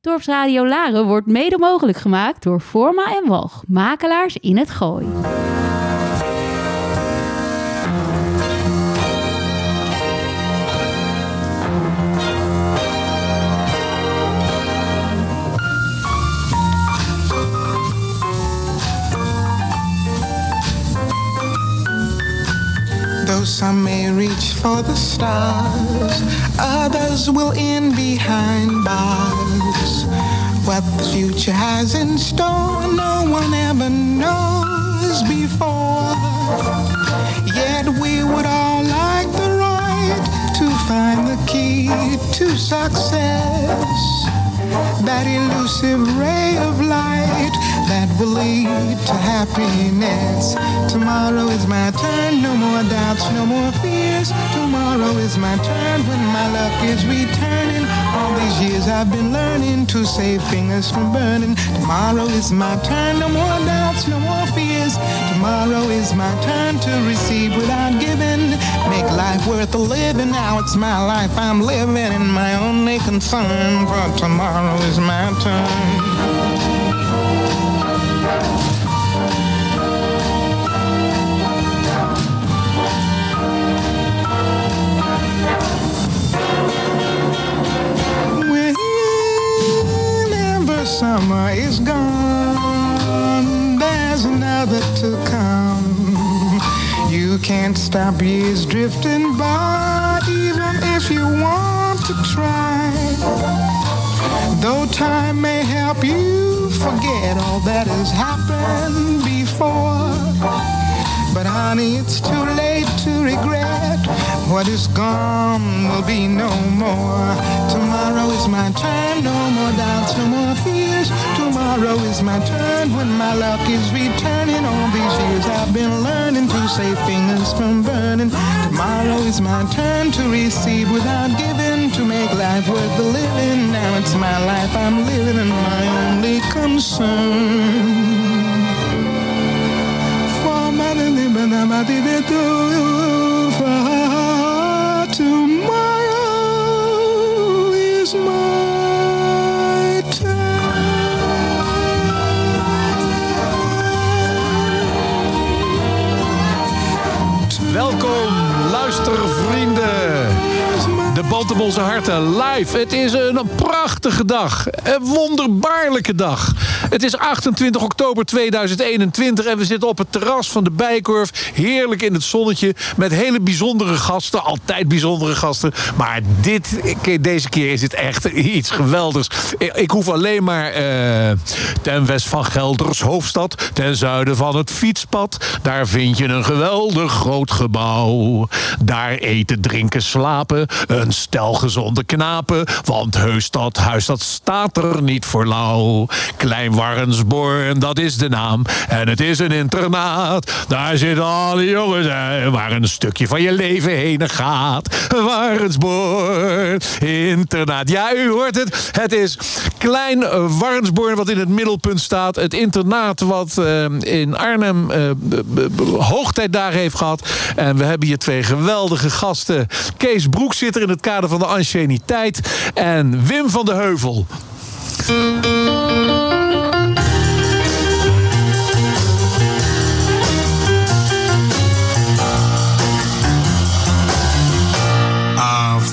Dorpsradio Laren wordt mede mogelijk gemaakt door Forma en Walg, makelaars in het Gooi. Some may reach for the stars, others will end behind bars. What the future has in store, no one ever knows before. Yet we would all like the right to find the key to success. That elusive ray of light that will lead to happiness. Tomorrow is my turn, no more doubts, no more fears. Tomorrow is my turn when my luck is returning. All these years I've been learning to save fingers from burning. Tomorrow is my turn, no more doubts, no more fears. Tomorrow is my turn to receive without giving. Make life worth a living. Now it's my life I'm living, and my only concern for tomorrow is my turn. Summer is gone, there's another to come. You can't stop years drifting by, even if you want to try. Though time may help you forget all that has happened before. But honey, it's too late to regret. What is gone will be no more. Tomorrow is my turn, no more doubts, no more fears. Tomorrow is my turn when my luck is returning. All these years I've been learning to save fingers from burning. Tomorrow is my turn to receive without giving, to make life worth the living. Now it's my life I'm living and my only concern. For my Welkom, luistervrienden. De Baltemolse harten live. Het is een prachtige dag. Een wonderbaarlijke dag. Het is 28 oktober 2021 en we zitten op het terras van de Bijkorf. Heerlijk in het zonnetje met hele bijzondere gasten. Altijd bijzondere gasten. Maar dit, deze keer is het echt iets geweldigs. Ik hoef alleen maar eh, ten west van Gelders hoofdstad, ten zuiden van het fietspad. Daar vind je een geweldig groot gebouw. Daar eten, drinken, slapen. Een stel gezonde knapen. Want Heustad, huis dat staat er niet voor lauw. Klein Warrensborn, dat is de naam. En het is een internaat. Daar zitten alle jongens. Waar een stukje van je leven heen gaat. Warrensborn, internaat. Ja, u hoort het. Het is Klein Warrensborn wat in het middelpunt staat. Het internaat wat eh, in Arnhem eh, hoogtijdagen heeft gehad. En we hebben hier twee geweldige gasten. Kees Broek zit er in het kader van de anciëniteit. En Wim van de Heuvel.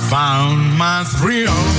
Found my thrill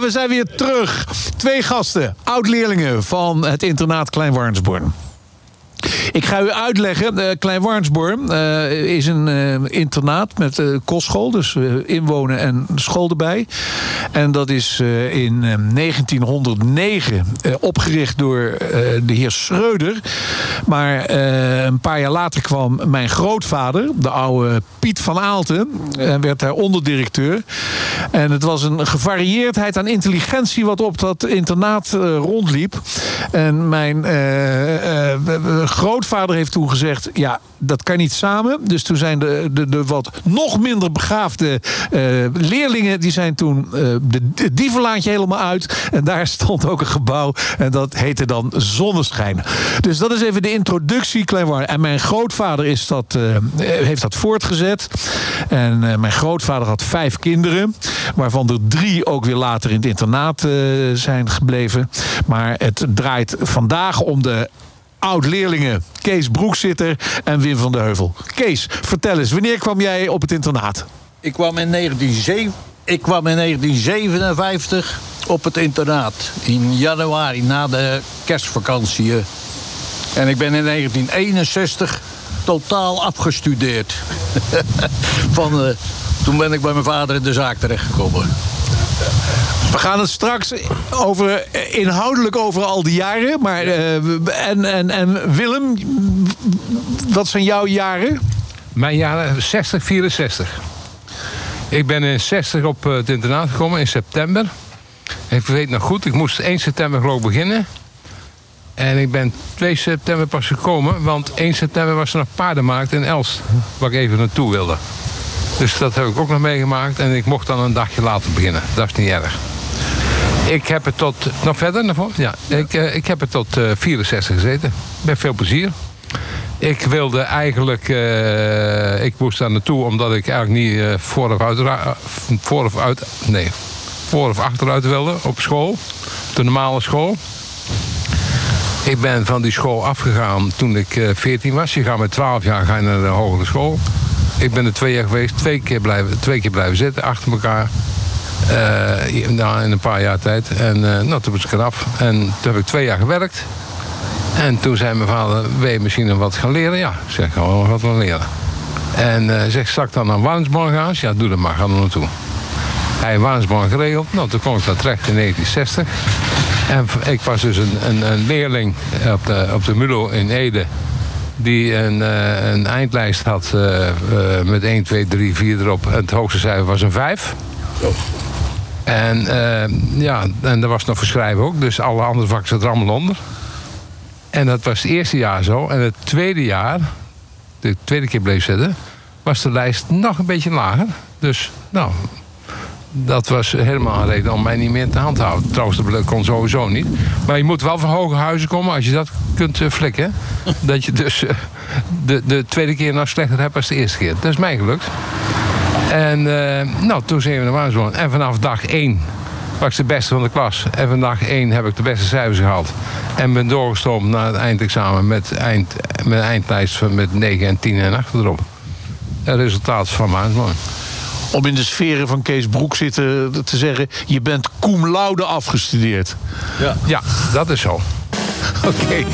We zijn weer terug. Twee gasten, oud-leerlingen van het internaat Klein Warnsborn. Ik ga u uitleggen. Uh, Klein Warnsborn uh, is een uh, internaat met kostschool. Dus inwonen en school erbij. En dat is in 1909 opgericht door de heer Schreuder. Maar een paar jaar later kwam mijn grootvader, de oude Piet van Aalten. En werd daar onderdirecteur. En het was een gevarieerdheid aan intelligentie wat op dat internaat rondliep. En mijn grootvader heeft toen gezegd: ja, dat kan niet samen. Dus toen zijn de, de, de wat nog minder begaafde uh, leerlingen, die zijn toen uh, de, dievenlaantje helemaal uit. En daar stond ook een gebouw. En dat heette dan Zonneschijn. Dus dat is even de introductie, Kleinwaarde. En mijn grootvader is dat, uh, heeft dat voortgezet. En mijn grootvader had vijf kinderen. Waarvan er drie ook weer later in het internaat zijn gebleven. Maar het draait vandaag om de oud-leerlingen Kees Broekzitter en Wim van de Heuvel. Kees, vertel eens, wanneer kwam jij op het internaat? Ik kwam in, 1907, ik kwam in 1957 op het internaat. In januari, na de kerstvakantie. En ik ben in 1961 totaal afgestudeerd. Van, uh, toen ben ik bij mijn vader in de zaak terechtgekomen. We gaan het straks over, inhoudelijk over al die jaren. Maar, uh, en, en, en Willem, wat zijn jouw jaren? Mijn jaren 60, 64. Ik ben in 60 op het internaat gekomen in september. Ik weet nog goed, ik moest 1 september geloof ik beginnen. En ik ben 2 september pas gekomen, want 1 september was er nog paardenmarkt in Elst, waar ik even naartoe wilde. Dus dat heb ik ook nog meegemaakt en ik mocht dan een dagje later beginnen. Dat is niet erg. Ik heb het tot. Nog verder naar voren? Ja. Ik, uh, ik heb het tot uh, 64 gezeten. Met veel plezier. Ik wilde eigenlijk. Uh, ik moest daar naartoe omdat ik eigenlijk niet uh, voor, of uit, voor of uit. Nee. Voor of achteruit wilde op school. De normale school. Ik ben van die school afgegaan toen ik 14 was. Je gaat met 12 jaar ga je naar de hogere school. Ik ben er twee jaar geweest, twee keer blijven, twee keer blijven zitten achter elkaar. Uh, nou, in een paar jaar tijd. En uh, nou, toen was ik eraf. En toen heb ik twee jaar gewerkt. En toen zei mijn vader, wil je misschien wat gaan leren? Ja, ik zeg, gewoon wat gaan leren. En uh, zegt, straks dan naar Warnsborn? Ja, doe dat maar, ga er naartoe. Hij Warnsborn geregeld. Nou, toen kwam ik daar terecht in 1960. En ik was dus een, een, leerling op de, op de MULO in Ede die een, een eindlijst had met 1, 2, 3, 4 erop. En het hoogste cijfer was een 5. En ja, en er was nog verschrijven ook. Dus alle andere vakken zaten er allemaal onder. En dat was het eerste jaar zo. En het tweede jaar, de tweede keer bleef zitten, was de lijst nog een beetje lager. Dus nou, dat was helemaal een reden om mij niet meer te handhaven. Trouwens, dat kon sowieso niet. Maar je moet wel van hoge huizen komen als je dat kunt uh, flikken. dat je dus uh, de, de tweede keer nog slechter hebt als de eerste keer. Dat is mij gelukt. En uh, nou, toen zijn we naar Waarsboom. En vanaf dag 1 was ik de beste van de klas. En vanaf dag 1 heb ik de beste cijfers gehaald. En ben doorgestroomd naar het eindexamen met, eind, met een eindlijst van met 9 en 10 en 8 erop. Het resultaat van Maansboom om in de sferen van Kees Broek zitten te zeggen... je bent cum laude afgestudeerd. Ja, ja dat is zo. Oké. Okay.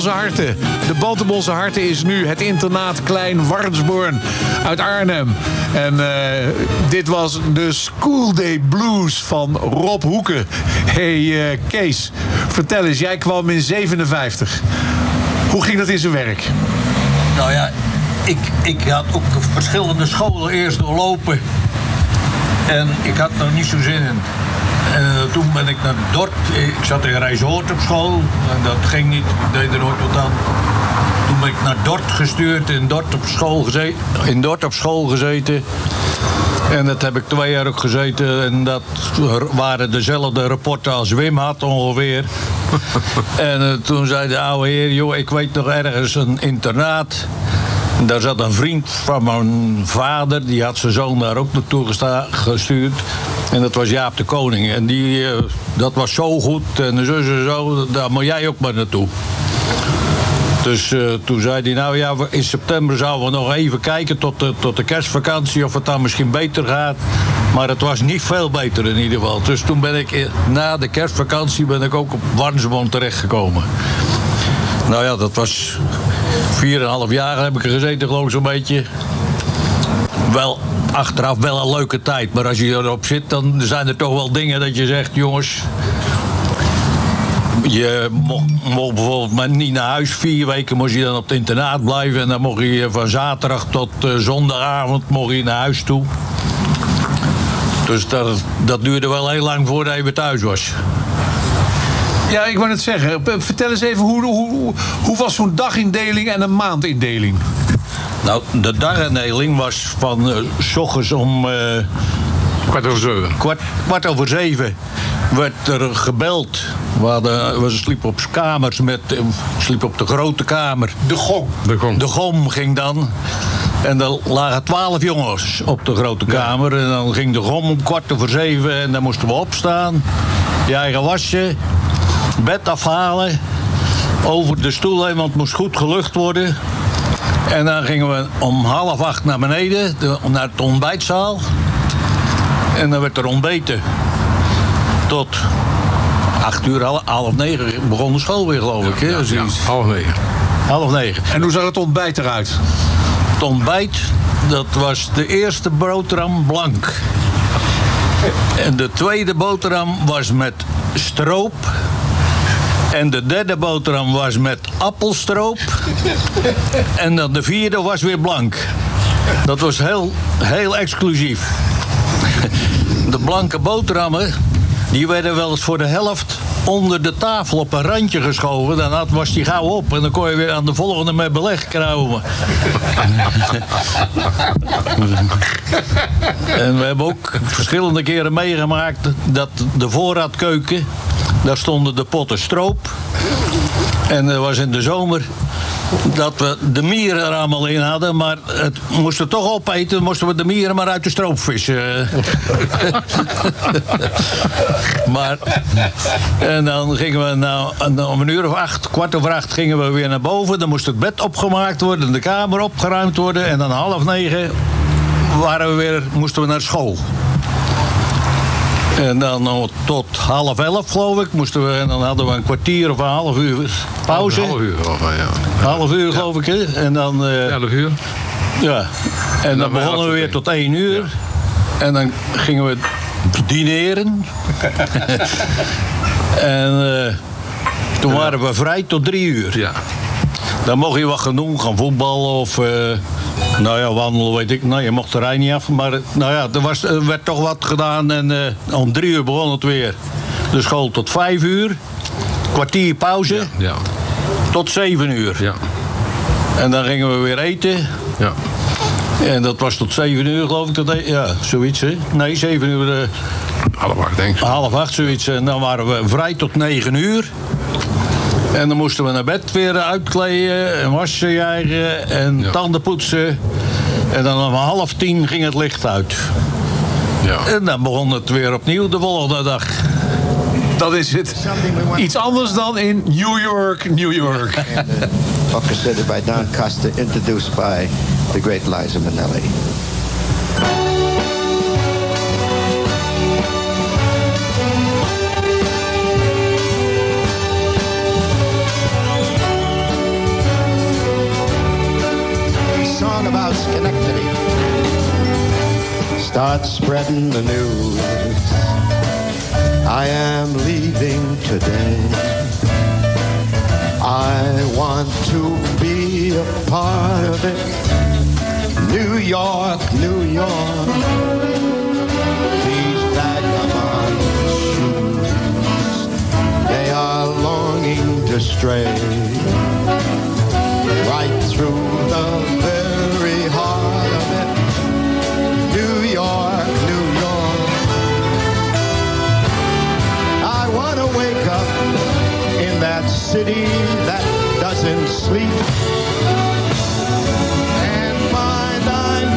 De Baltemolse Harten is nu het internaat Klein Warnsborn uit Arnhem. En eh, dit was de School Day Blues van Rob Hoeken. hey, eh, Kees, vertel eens, jij kwam in 57. Hoe ging dat in zijn werk? Nou ja, ik, ik had ook verschillende scholen eerst doorlopen. En ik had er niet zo zin in. En eh, toen ben ik naar Dort. Ik zat in Rijshoort op school. En dat ging niet. Ik deed er nooit wat aan. Toen ben ik naar Dort gestuurd. In Dort op school gezeten. In Dort op school gezeten. En dat heb ik twee jaar ook gezeten. En dat waren dezelfde rapporten als Wim had ongeveer. en eh, toen zei de oude heer, joh, ik weet nog ergens een internaat. En Daar zat een vriend van mijn vader, die had zijn zoon daar ook naartoe gestuurd. En dat was Jaap de Koning. En die, eh, dat was zo goed en zo en zo, daar moet jij ook maar naartoe. Dus eh, toen zei hij, nou ja, in september zouden we nog even kijken tot de, tot de kerstvakantie of het dan misschien beter gaat. Maar het was niet veel beter in ieder geval. Dus toen ben ik, eh, na de kerstvakantie, ben ik ook op Warnsbond terechtgekomen. Nou ja, dat was 4,5 jaar heb ik er gezeten, geloof ik zo'n beetje. Wel, achteraf wel een leuke tijd. Maar als je erop zit, dan zijn er toch wel dingen dat je zegt, jongens, je mocht, bijvoorbeeld maar niet naar huis. Vier weken moest je dan op het internaat blijven. En dan mocht je van zaterdag tot eh, zondagavond mocht je naar huis toe. Dus dat, dat duurde wel heel lang voordat je weer thuis was. Ja, ik wou net zeggen. Vertel eens even, hoe, hoe, hoe was zo'n dagindeling en een maandindeling? Nou, de dagindeling was van s ochtends om eh, Kwart over zeven. kwart, kwart over zeven werd er gebeld. We, hadden, we sliepen op kamers met, eh, sliepen op de grote kamer. De gong. De gong. De gom ging dan. En er lagen twaalf jongens op de grote kamer. En dan ging de gom om kwart over zeven. En dan moesten we opstaan. Je eigen wasje. Bed afhalen. Over de stoel heen, want het moest goed gelucht worden. En dan gingen we om half acht naar beneden. de- naar het ontbijtzaal. En dan werd er ontbeten. Tot acht uur, half, half negen begon de school weer, geloof ik. Hè? Ja, half negen. Half negen. En hoe zag het ontbijt eruit? Het ontbijt, dat was de eerste boterham blank. En de tweede boterham was met stroop. En de derde boterham was met appelstroop. En dan de vierde was weer blank. Dat was heel, heel exclusief. De blanke boterhammen, die werden wel eens voor de helft onder de tafel op een randje geschoven. Dan was die gauw op en dan kon je weer aan de volgende met beleg kruimen. En we hebben ook verschillende keren meegemaakt dat de voorraadkeuken, daar stonden de potten stroop. En dat was in de zomer dat we de mieren er allemaal in hadden, maar het moesten toch opeten, moesten we de mieren maar uit de stroop vissen. maar, en dan gingen we nou, om een uur of acht, kwart over acht, gingen we weer naar boven. Dan moest het bed opgemaakt worden, de kamer opgeruimd worden. En dan half negen waren we weer, moesten we naar school. En dan nog tot half elf, geloof ik, moesten we. En dan hadden we een kwartier of een half uur pauze. Een half uur of, ja. Half uur, geloof ik, hè? En dan, eh, Elf uur. ja. En dan dan bij begonnen we weer tot één uur. En dan gingen we dineren. en eh, toen waren we vrij tot drie uur. Ja. Dan mocht je wat gaan doen, gaan voetballen of... eh, nou ja, wandelen weet ik. Nou, je mocht de rij niet af. Maar eh, nou ja, er, was, er werd toch wat gedaan. En eh, om drie uur begon het weer. De school tot vijf uur. Kwartier pauze. Ja. Tot zeven uur. Ja. En dan gingen we weer eten. Ja. En dat was tot zeven uur, geloof ik. Dat, ja, zoiets, hè? Nee, zeven uur, eh, Half acht, denk ik. half acht, zoiets. En dan waren we vrij tot negen uur. En dan moesten we naar bed weer uitkleden en wassen je eigen en Ja. tanden poetsen. En dan om half tien ging het licht uit. Ja. En dan begon het weer opnieuw de volgende dag. Dat is het. Iets anders dan in New York, New York. orchestrated by Don Costa, introduced by the great Liza Minnelli. Schenectady. Start spreading the news. I am leaving today. I want to be a part of it. New York, New York. These vagabond shoes, they are longing to stray. My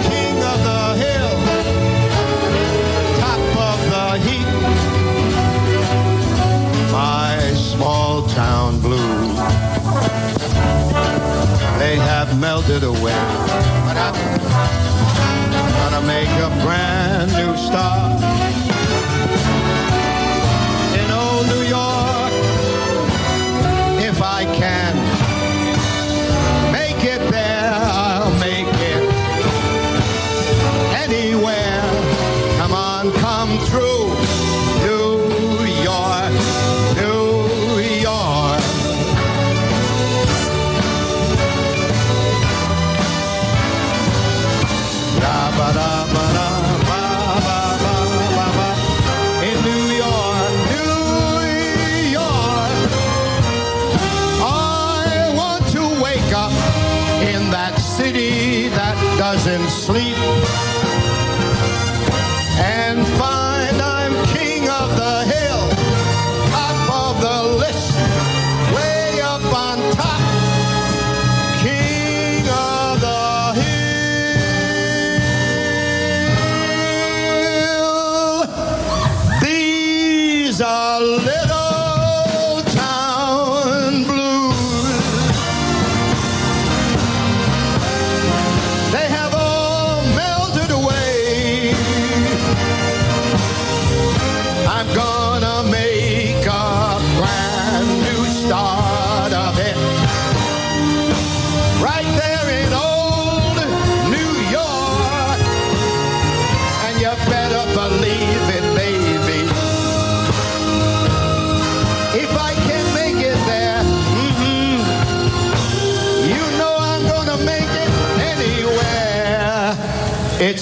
king of the hill top of the hill my small town blues, they have melted away. Gonna make a brand new start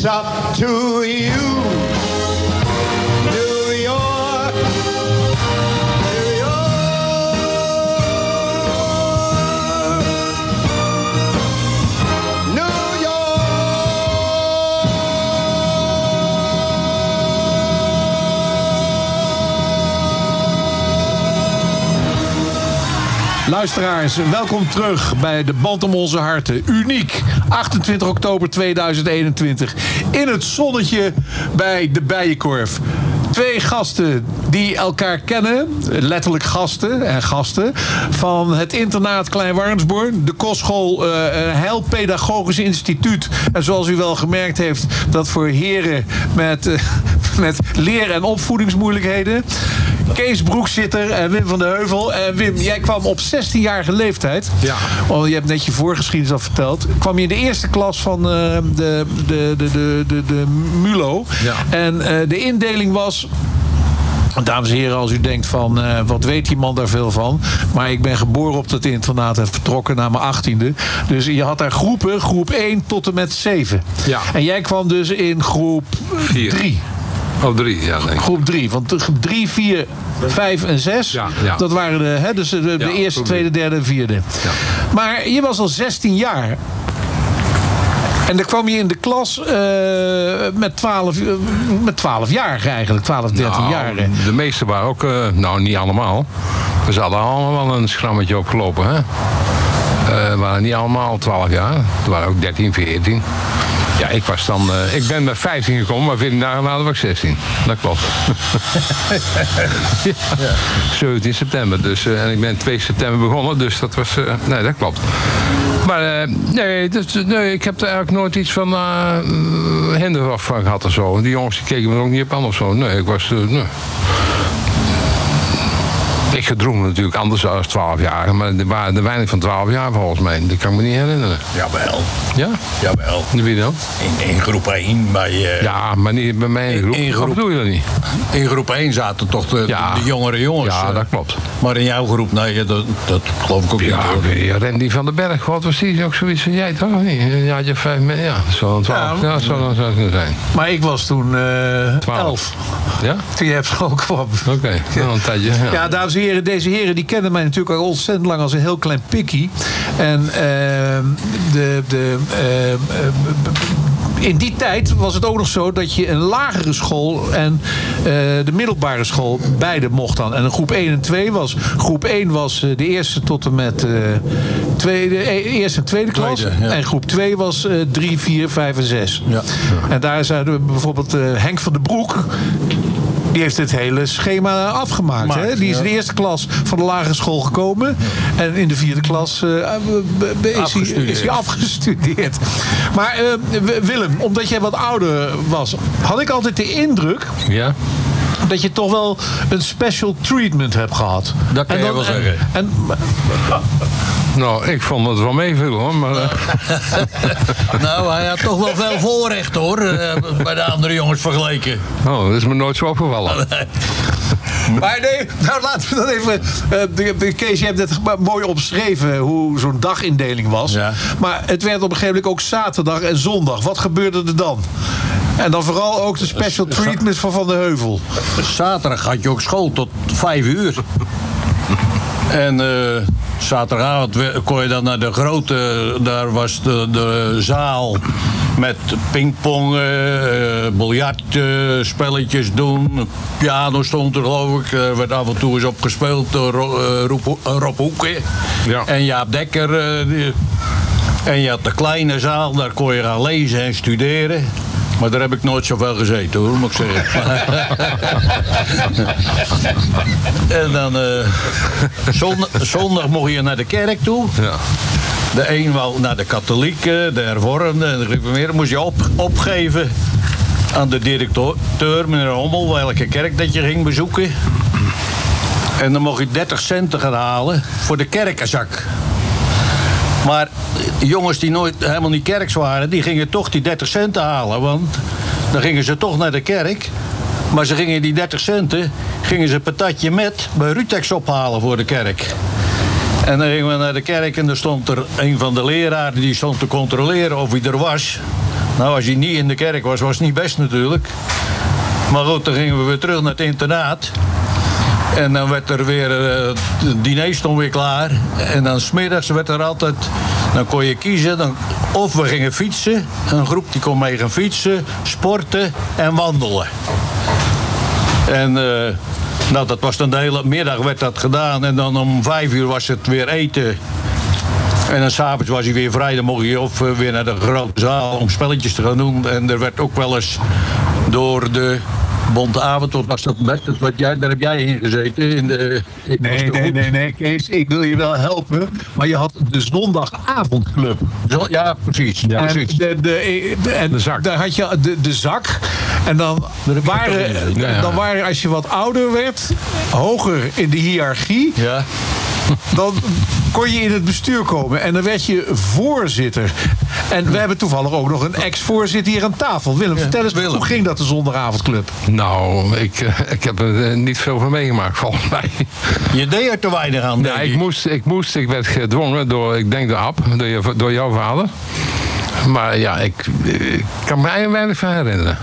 It's up to you, Luisteraars, welkom terug bij de Band om onze harten. Uniek, 28 oktober 2021. In het zonnetje bij de Bijenkorf. Twee gasten die elkaar kennen, letterlijk gasten en gasten, van het internaat Klein Warnsborn, de kostschool eh, eh, Heilpedagogisch Instituut. En zoals u wel gemerkt heeft, dat voor heren met, eh, met leer- en opvoedingsmoeilijkheden. Kees Broekzitter en Wim van de Heuvel. En Wim, jij kwam op 16-jarige leeftijd. Ja. Want je hebt net je voorgeschiedenis al verteld. Kwam je in de eerste klas van eh, de, de, de, de, de, de MULO. Ja. En eh, de indeling was. Dames en heren, als u denkt van eh, wat weet die man daar veel van. Maar ik ben geboren op dat internaat en vertrokken na mijn achttiende. Dus je had daar groepen, groep 1 tot en met 7. Ja. En jij kwam dus in groep Vier. 3. Oh, drie, ja, denk ik. Groep 3. Want 3, 4, 5 en 6. Ja, ja. Dat waren de, hè, dus de, de Ja, eerste, tweede, derde en vierde. Maar je was al 16 jaar. En dan kwam je in de klas eh, met 12, eh, met 12 jaar eigenlijk. 12, 13 Nou, jaar. De meeste waren ook, eh, nou niet allemaal. We hadden allemaal wel een schrammetje opgelopen. Hè? We waren niet allemaal 12 jaar. Het waren ook 13, 14. Ja, ik was dan. eh, ik ben met 15 gekomen, maar 14 dagen later was ik 16. Dat klopt. ja. 17 september. Dus, eh, en ik ben 2 september begonnen, dus dat was. eh, nee, dat klopt. Maar nee, dat, nee, ik heb er eigenlijk nooit iets van hinder van gehad of zo. Die jongens die keken me er ook niet op aan of zo. Nee, ik was. nee. Ik gedroomde natuurlijk anders als 12 jaar, maar er waren er weinig van 12 jaar volgens mij. Dat kan ik me niet herinneren. Jawel, Ja? jawel. Wie dan? In, in groep 1 bij... eh, Ja, maar niet bij mij in groep. In groep. bedoel je dat niet? In groep 1 zaten toch de, Ja. de jongere jongens. Ja, eh. dat klopt. Maar in jouw groep, nee, dat, dat geloof ik ook Ja, niet. niet, Randy van den Berg, wat was die ook zoiets van jij toch? Niet? Een jaartje vijf, ja, dan 12. Ja. Ja, dat zou dan zou kunnen zijn. Maar ik was toen eh 12. 11. Ja? Toen je op school kwam. Oké, nou, een tijdje. Ja. Ja, dames en heren, deze heren die kennen mij natuurlijk al ontzettend lang als een heel klein pikkie. En ehm, de, de, ehm, in die tijd was het ook nog zo dat je een lagere school en eh, de middelbare school beide mocht dan. En groep 1 en 2 was. Groep 1 was eh, de eerste tot en met eh tweede, eh, eerste en tweede klas. Tweede, ja. En groep 2 was eh 3, 4, 5 en 6. Ja. En daar zijn bijvoorbeeld Henk van den Broek. Die heeft het hele schema afgemaakt. Maakt, hè? Die is in de eerste klas van de lagere school gekomen. En in de vierde klas eh, b- is, hij, Afgestudeerd. is hij afgestudeerd. Maar eh, Willem, omdat jij wat ouder was... had ik altijd de indruk Ja? Dat je toch wel een special treatment hebt gehad. Dat kan En je wel zeggen. En, Nou, ik vond het wel meeviel hoor, maar... eh, Nou, hij had toch wel veel voorrecht hoor, eh, bij de andere jongens vergeleken. oh, dat is me nooit zo opgevallen. Maar nee, nou laten we dan even. de, de- Kees, je hebt net mooi omschreven hoe zo'n dagindeling was. Ja. Maar het werd op een gegeven moment ook zaterdag en zondag. Wat gebeurde er dan? En dan vooral ook de special treatment van Van de Heuvel. Zaterdag had je ook school tot vijf uur. En eh, zaterdagavond kon je dan naar de grote, daar was de, de zaal met pingpong, eh, eh, biljart, eh, spelletjes doen. Piano stond er geloof ik, er werd af en toe eens opgespeeld door Ro- eh, Roep- eh, Rob Hoeken. Ja. En Jaap Dekker. eh, die- en je had de kleine zaal, daar kon je gaan lezen en studeren. Maar daar heb ik nooit zoveel gezeten hoor, moet ik zeggen. en dan eh, zondag, zondag mocht je naar de kerk toe. Ja. De een wou naar de katholieken, de hervormde en de gereformeerde. Moest je op, opgeven aan de directeur, meneer Hommel, welke kerk dat je ging bezoeken. En dan mocht je 30 centen gaan halen voor de kerkenzak. Maar jongens die nooit helemaal niet kerks waren, die gingen toch die 30 centen halen. Want dan gingen ze toch naar de kerk. Maar ze gingen die 30 centen, gingen ze patatje met bij Rutex ophalen voor de kerk. En dan gingen we naar de kerk en er stond er een van de leraren die stond te controleren of hij er was. Nou, als hij niet in de kerk was, was het niet best natuurlijk. Maar goed, dan gingen we weer terug naar het internaat. En dan werd er weer, eh, het diner stond weer klaar. En dan smiddags werd er altijd, dan kon je kiezen. Dan, of we gingen fietsen, een groep die kon mee gaan fietsen, sporten en wandelen. En eh, nou, dat was dan de hele middag werd dat gedaan. En dan om vijf uur was het weer eten. En dan s'avonds was hij weer vrij. Dan mocht je of eh, weer naar de grote zaal om spelletjes te gaan doen. En er werd ook wel eens door de Bonte Avond, was dat met? Dat wat jij, daar heb jij in gezeten. In de, Nee, de- nee, nee, nee, Kees, ik wil je wel helpen. Maar je had de zondagavondclub. Zo- Ja, precies. Ja, En, precies. de, de, de- en De zak. Daar had je de, de zak. En dan waren, Ja, ja. dan waren, als je wat ouder werd, hoger in de hiërarchie, Ja. Dan kon je in het bestuur komen. En dan werd je voorzitter. En we hebben toevallig ook nog een ex-voorzitter hier aan tafel. Willem, vertel eens, Willem. hoe ging dat de zondagavondclub? Nou, ik, eh, ik heb er eh, niet veel van meegemaakt volgens mij. Je deed er te weinig aan, denk Ja, ik. moest, ik moest, ik werd gedwongen door, ik denk door Ab, door, je, door jouw vader. Maar ja, ik, ik kan me eigenlijk weinig van herinneren.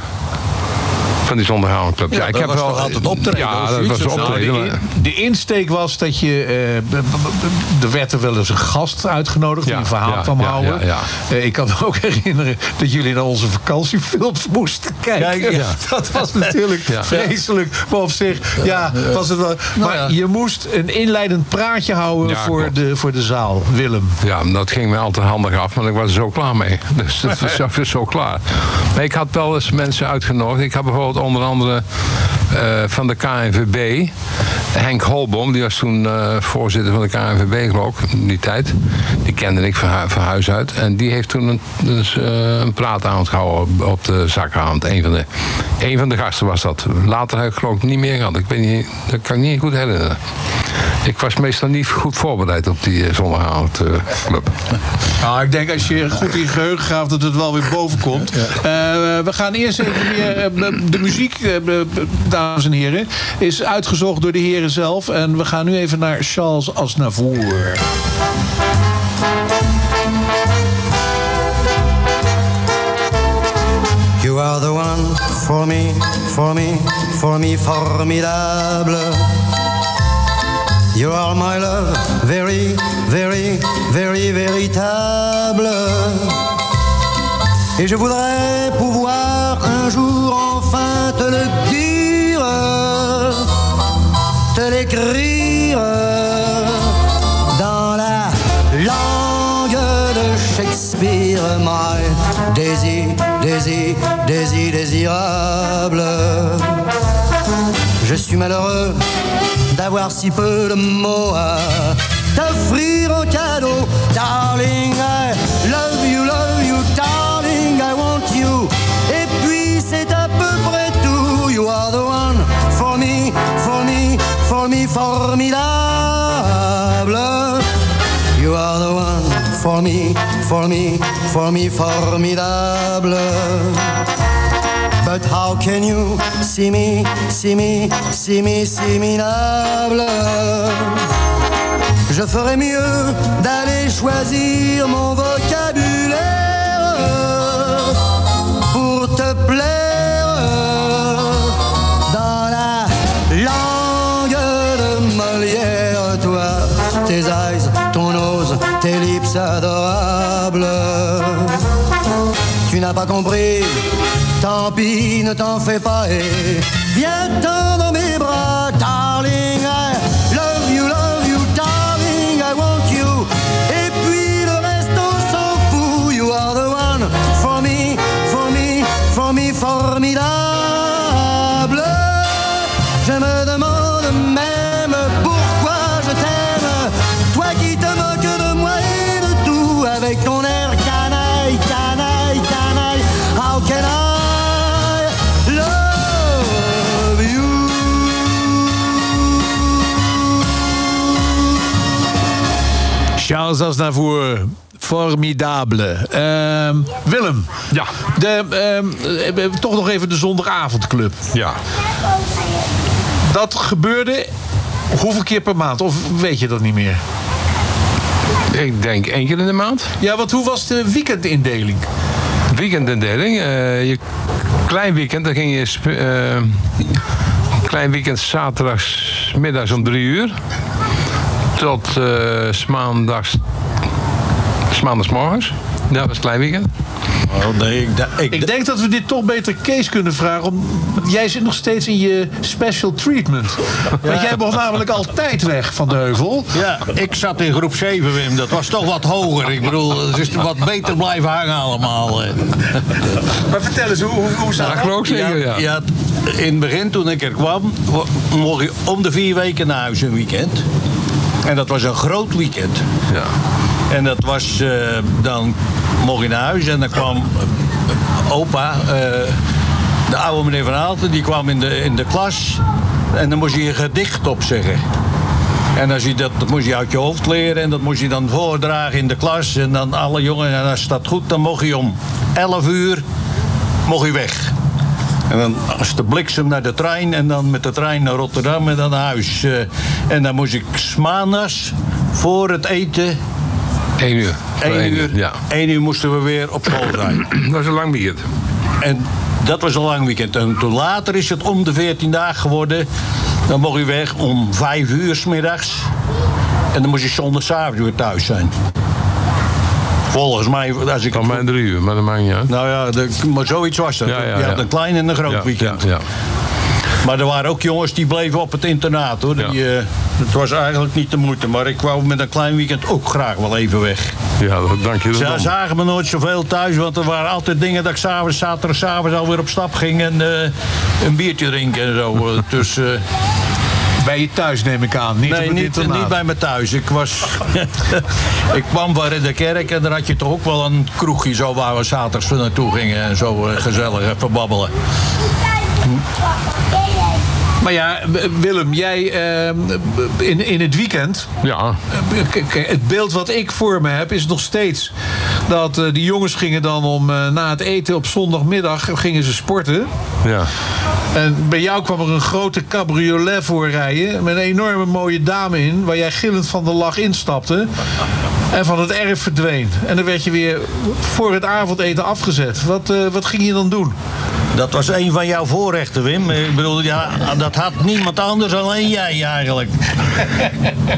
Van die zondagavondclub. Ja, ik heb wel, altijd optreden, Ja, dat was zo? optreden. Nou, de, maar- in- de insteek was dat je. eh, b- er werd er wel eens een gast uitgenodigd die een verhaal ja, kwam ja, houden. ja, ja. Eh, ik kan me ook herinneren dat jullie naar onze vakantiefilms moesten kijken. Kijk, ja. Dat was natuurlijk Ja. vreselijk. Maar op zich, ja, was het wel. Maar ja. je moest een inleidend praatje houden Ja, voor, klopt. de, voor de zaal, Willem. Ja, dat ging me altijd handig af, want ik was er zo klaar mee. Dus dat was zo, zo klaar. Maar ik had wel eens mensen uitgenodigd. Ik had bijvoorbeeld onder andere eh, van de KNVB, Henk Holboom, die was toen eh, voorzitter van de KNVB, geloof ik, in die tijd. Die kende ik van, hu- van huis uit. En die heeft toen een, dus, eh, een praatavond gehouden op, op de zakavond. Een van de Een van de gasten was dat. Later heb ik geloof ik niet meer gehad. Ik weet niet, dat kan ik niet goed herinneren. Ik was meestal niet goed voorbereid op die eh, zondagavondclub. Nou, ik denk als je goed in je geheugen graaft dat het wel weer boven komt. Eh, we gaan eerst even weer... de muziek, eh, dames en heren, is uitgezocht door de heren zelf. En we gaan nu even naar Charles Aznavour. You are the one for me, for me, for me, formidable. You are my love, very, very, very véritable. Et je voudrais my désir, désir, désir, désirable. Je suis malheureux d'avoir si peu de mots à t'offrir en cadeau. Darling, I love you, love you, darling, I want you. Et puis c'est à peu près tout. You are the one for me, for me, for me, formidable. You are the one for me, for me, for me, formidable. But how can you see me, see me, see me, see Je ferais mieux d'aller choisir mon vocabulaire pas compris, tant pis, ne t'en fais pas et dans Charles Aznavour, formidable. Ehm, Willem. Ja. De, ehm, eh, toch nog even de zondagavondclub. Ja. Dat gebeurde hoeveel keer per maand? Of weet je dat niet meer? Ik denk één keer in de maand. Ja, want hoe was de weekendindeling? Weekendindeling. eh je klein weekend, dan ging je... eh, klein weekend zaterdags middags om drie uur. Tot eh, 's maandags... maandagsmorgens. Dat was klein weekend. Oh, nee, ik, ik, Ik denk dat we dit toch beter Kees kunnen vragen. Om, jij zit nog steeds in je special treatment. Want jij mocht namelijk altijd weg van de heuvel. Ja, ik zat in groep 7, Wim. Dat was toch wat hoger. Ik bedoel, het is wat beter blijven hangen allemaal. eh. Maar vertel eens, hoe, hoe, hoe zat Dat ja. ja, in het begin toen ik er kwam, mocht je om de vier weken naar huis een weekend. En dat was een groot weekend. Ja. En dat was, eh, dan mocht je naar huis en dan kwam eh, opa, eh, de oude meneer Van Aalten, die kwam in de, in de klas. En dan moest je een gedicht opzeggen. En als je dat, dat moest je uit je hoofd leren en dat moest je dan voordragen in de klas. En dan alle jongens, en als dat goed, dan mocht je om 11 uur mocht je weg. En dan als de bliksem naar de trein en dan met de trein naar Rotterdam en dan naar huis. Eh, en dan moest ik 's maandags voor het eten Eén uur. Voor 1 één uur, Ja. één uur moesten we weer op school zijn. Dat was een lang weekend. En dat was een lang weekend. En toen later is het om de 14 dagen geworden. Dan mocht je weg om 5 uur s middags. En dan moest je zondagavond weer thuis zijn. Volgens mij, als ik Van mij drie uur, maar dat maakt niet uit. Nou ja, de, maar zoiets was dat. Ja, ja, je had ja. een klein en een groot ja, weekend. Ja, ja. Maar er waren ook jongens die bleven op het internaat hoor. Die, eh, het was eigenlijk niet de moeite. Maar ik wou met een klein weekend ook graag wel even weg. ja dank je Ze wel. zagen me nooit zoveel thuis, want er waren altijd dingen dat ik s'avonds, zaterdagavond alweer op stap ging en eh, een biertje drinken en zo. Eh, Dus eh, Bij je thuis neem ik aan. Niet nee, niet, niet bij me thuis. Ik was. ik kwam waar in de kerk en dan had je toch ook wel een kroegje zo waar we zaterdags naartoe gingen en zo eh, gezellig even babbelen. Maar ja, Willem, jij eh, in, in het weekend... Ja, k- Het beeld wat ik voor me heb is nog steeds dat eh, die jongens gingen dan om eh, na het eten op zondagmiddag gingen ze sporten. ja. En bij jou kwam er een grote cabriolet voor rijden met een enorme mooie dame in, waar jij gillend van de lach instapte en van het erf verdween. En dan werd je weer voor het avondeten afgezet. Wat, eh, wat ging je dan doen? Dat was een van jouw voorrechten, Wim. Ik bedoel, ja, dat had niemand anders, alleen jij eigenlijk.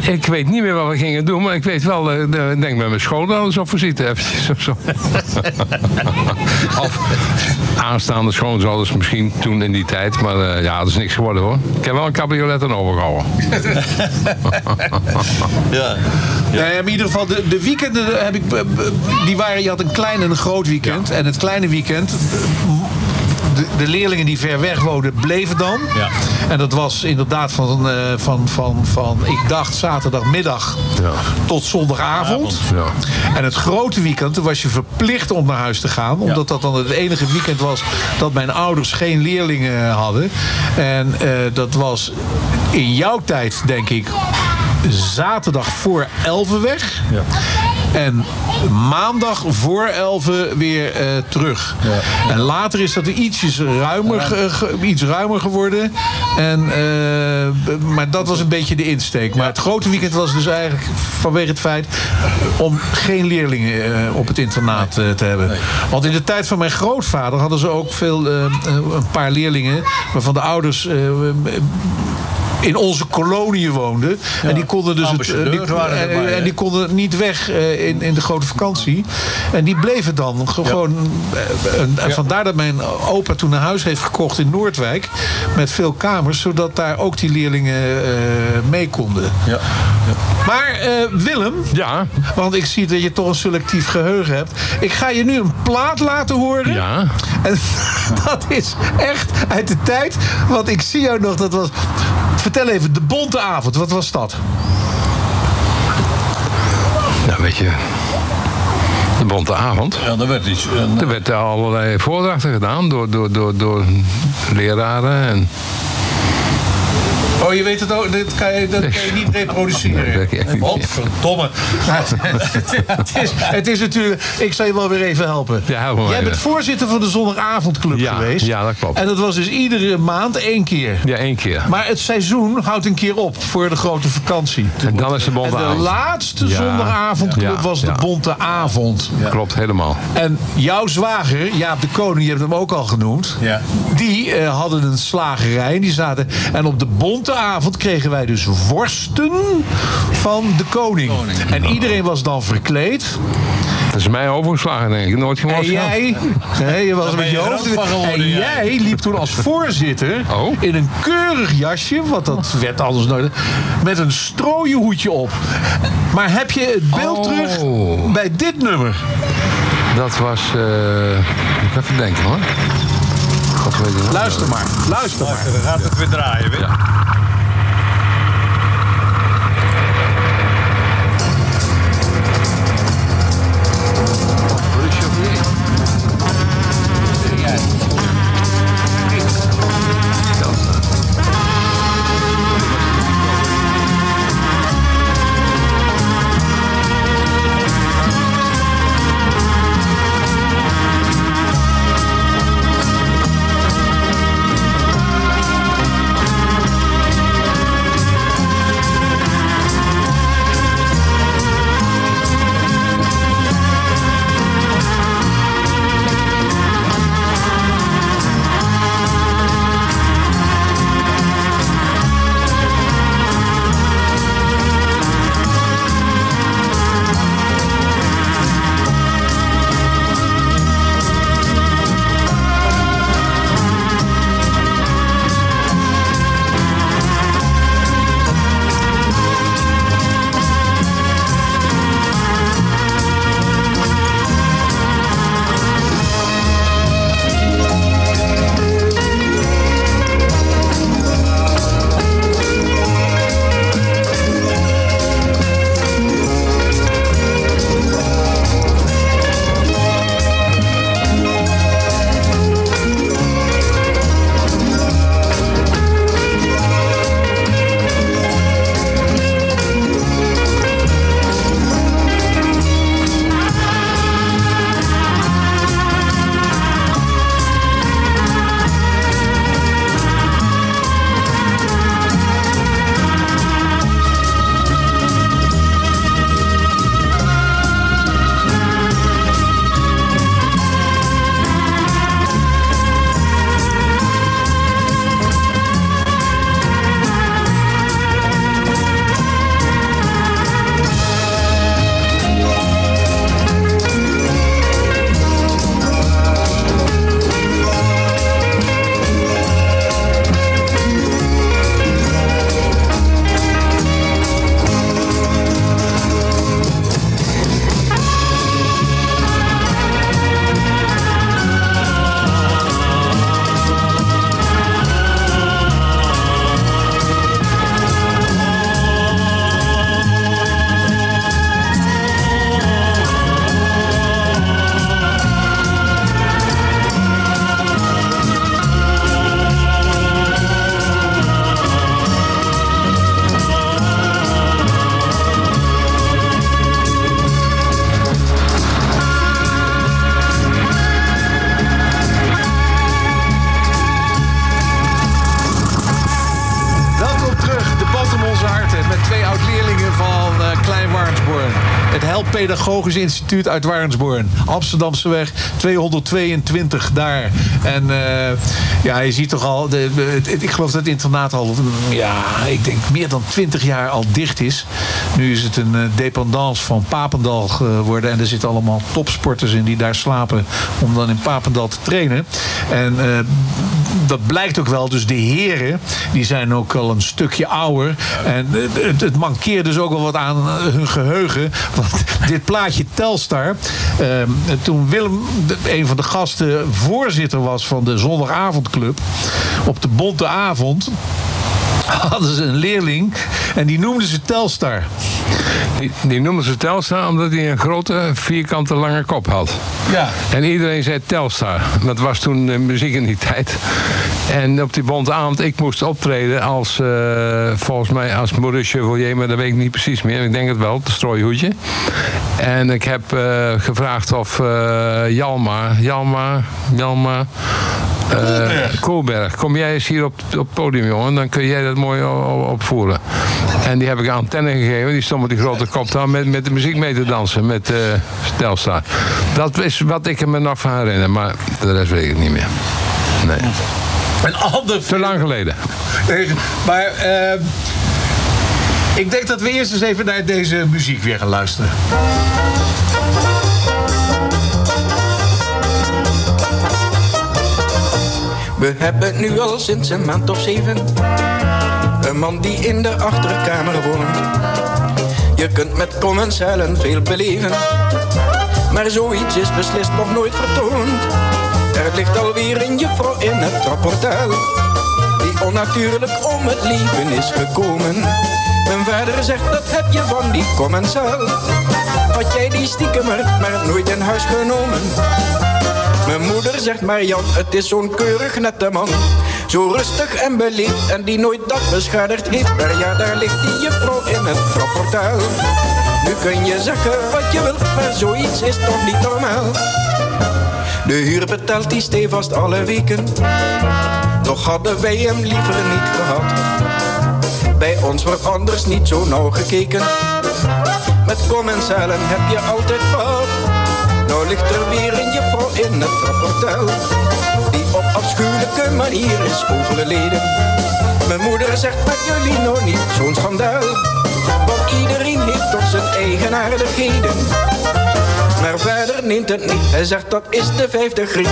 Ik weet niet meer wat we gingen doen, maar ik weet wel, eh, de- ik denk met mijn schoonouders op visite eventjes of zo. of aanstaande schoonzouders misschien toen in die tijd, maar eh, ja, dat is niks geworden hoor. Ik heb wel een cabriolet aan overgehouden. Ja. Nou ja, in ieder geval, de, de weekenden heb ik, eh, die waren, je had een klein en een groot weekend. En het kleine weekend, de, de leerlingen die ver weg woonden, bleven dan. Ja. En dat was inderdaad van, eh, van, van, van ik dacht zaterdagmiddag Ja. tot zondagavond. Ja. En het grote weekend, was je verplicht om naar huis te gaan. Omdat dat dan het enige weekend was dat mijn ouders geen leerlingen hadden. En eh, dat was in jouw tijd, denk ik, zaterdag voor Elvenweg. En maandag voor Elven weer eh, terug. En later is dat ietsjes ruimer, ge- iets ruimer geworden. En, eh, maar dat was een beetje de insteek. Maar het grote weekend was dus eigenlijk vanwege het feit om geen leerlingen eh, op het internaat eh, te hebben. Want in de tijd van mijn grootvader hadden ze ook veel, eh, eh, een paar leerlingen waarvan de ouders. Eh, in onze koloniën woonden. En die konden dus het, eh, die, waren erbij, en, die konden niet weg eh, in, in de grote vakantie. En die bleven dan ge- gewoon. eh, en- en vandaar dat mijn opa toen een huis heeft gekocht in Noordwijk. Met veel kamers, zodat daar ook die leerlingen eh, mee konden. Ja. Maar eh, Willem, Ja, want ik zie dat je toch een selectief geheugen hebt. Ik ga je nu een plaat laten horen. ja. En dat is echt uit de tijd. Want ik zie jou nog, dat was. Vertel even, de bonte avond, wat was dat? Nou, weet je, de bonte avond. Ja, dat werd iets. Er werd allerlei voordrachten gedaan door, door, door, door leraren. En, Oh, je weet het ook, dat kan je, dat kan je niet reproduceren. Niet. Godverdomme. het, is, het is natuurlijk, ik zal je wel weer even helpen. Ja, Jij bent voorzitter van de zondagavondclub Ja, geweest. ja, dat klopt. En dat was dus iedere maand één keer. ja, één keer. Maar het seizoen houdt een keer op voor de grote vakantie. En dan is de En bonte de avond. laatste Ja, zondagavondclub ja, was de bonte avond. Klopt, helemaal. En jouw zwager, Jaap de Koning, je hebt hem ook al genoemd. Ja. Die eh, hadden een slagerij. En, die zaten, en op de bonte avond kregen wij dus worsten van de koning. En iedereen was dan verkleed. Dat is mij overgeslagen, denk ik. Nooit En gewoon jij, nee, je was met je hoofd. en ja. jij liep toen als voorzitter Oh. in een keurig jasje, want dat werd anders nooit, met een strooien hoedje op. Maar heb je het beeld Oh. terug bij dit nummer? Dat was... eh moet ik even denken hoor. Luister maar, luister maar. Dan gaat het weer draaien, Wim. Thank Pedagogisch Instituut uit Warnsborn. Amsterdamseweg 222 daar. En eh, ja, je ziet toch al... De, ik geloof dat het internaat al... Ja, ik denk meer dan 20 jaar al dicht is. Nu is het een eh, dependance van Papendal geworden. En er zitten allemaal topsporters in die daar slapen... om dan in Papendal te trainen. En eh, dat blijkt ook wel. Dus de heren, die zijn ook al een stukje ouder. En het, het mankeert dus ook wel wat aan hun geheugen. Want dit plaatje Telstar... eh, toen Willem, een van de gasten, voorzitter was van de zondagavondclub... op de Bonte Avond hadden ze een leerling en die noemden ze Telstar. Die, die noemden ze Telstar omdat hij een grote, vierkante, lange kop had. Ja. En iedereen zei Telstar. Dat was toen eh, muziek in die tijd. En op die bonte avond, ik moest optreden als, eh, volgens mij als Maurice Chevalier, maar dat weet ik niet precies meer. Ik denk het wel, het strooihoedje. En ik heb eh, gevraagd of eh, Jalma, Jalma, Jalma... eh, Koolberg, kom jij eens hier op, op het podium, jongen. Dan kun jij dat mooi opvoeren. En die heb ik antenne gegeven. Die stond met die grote kop daar met, met de muziek mee te dansen. Met eh Telstar. Dat is wat ik er me nog van herinner. Maar de rest weet ik niet meer. Nee. Een ander Te lang geleden. Maar eh, ik denk dat we eerst eens even naar deze muziek weer gaan luisteren. We hebben nu al sinds een maand of zeven Een man die in de achterkamer woont Je kunt met commensalen veel beleven. Maar zoiets is beslist nog nooit vertoond. Er ligt alweer een juffrouw in het trapportaal Die onnatuurlijk om het leven is gekomen. Mijn vader zegt dat heb je van die commensaal. Had jij die stiekemer maar nooit in huis genomen? Mijn moeder zegt maar Jan, het is zo'n keurig nette man. Zo rustig en beleefd en die nooit dat beschadigd heeft. Maar ja, daar ligt die juffrouw in het trapportaal. Nu kun je zeggen wat je wilt, maar zoiets is toch niet normaal. De huur betaalt die stevast alle weken. Toch hadden wij hem liever niet gehad. Bij ons wordt anders niet zo nauw gekeken. Met commensalen heb je altijd wat. Nou ligt er weer een juffrouw in het trapportaal Die op afschuwelijke manier is overleden. Mijn moeder zegt met jullie nog niet zo'n schandaal Want iedereen heeft toch zijn eigenaardigheden Maar vader neemt het niet, hij zegt dat is de vijfde griep.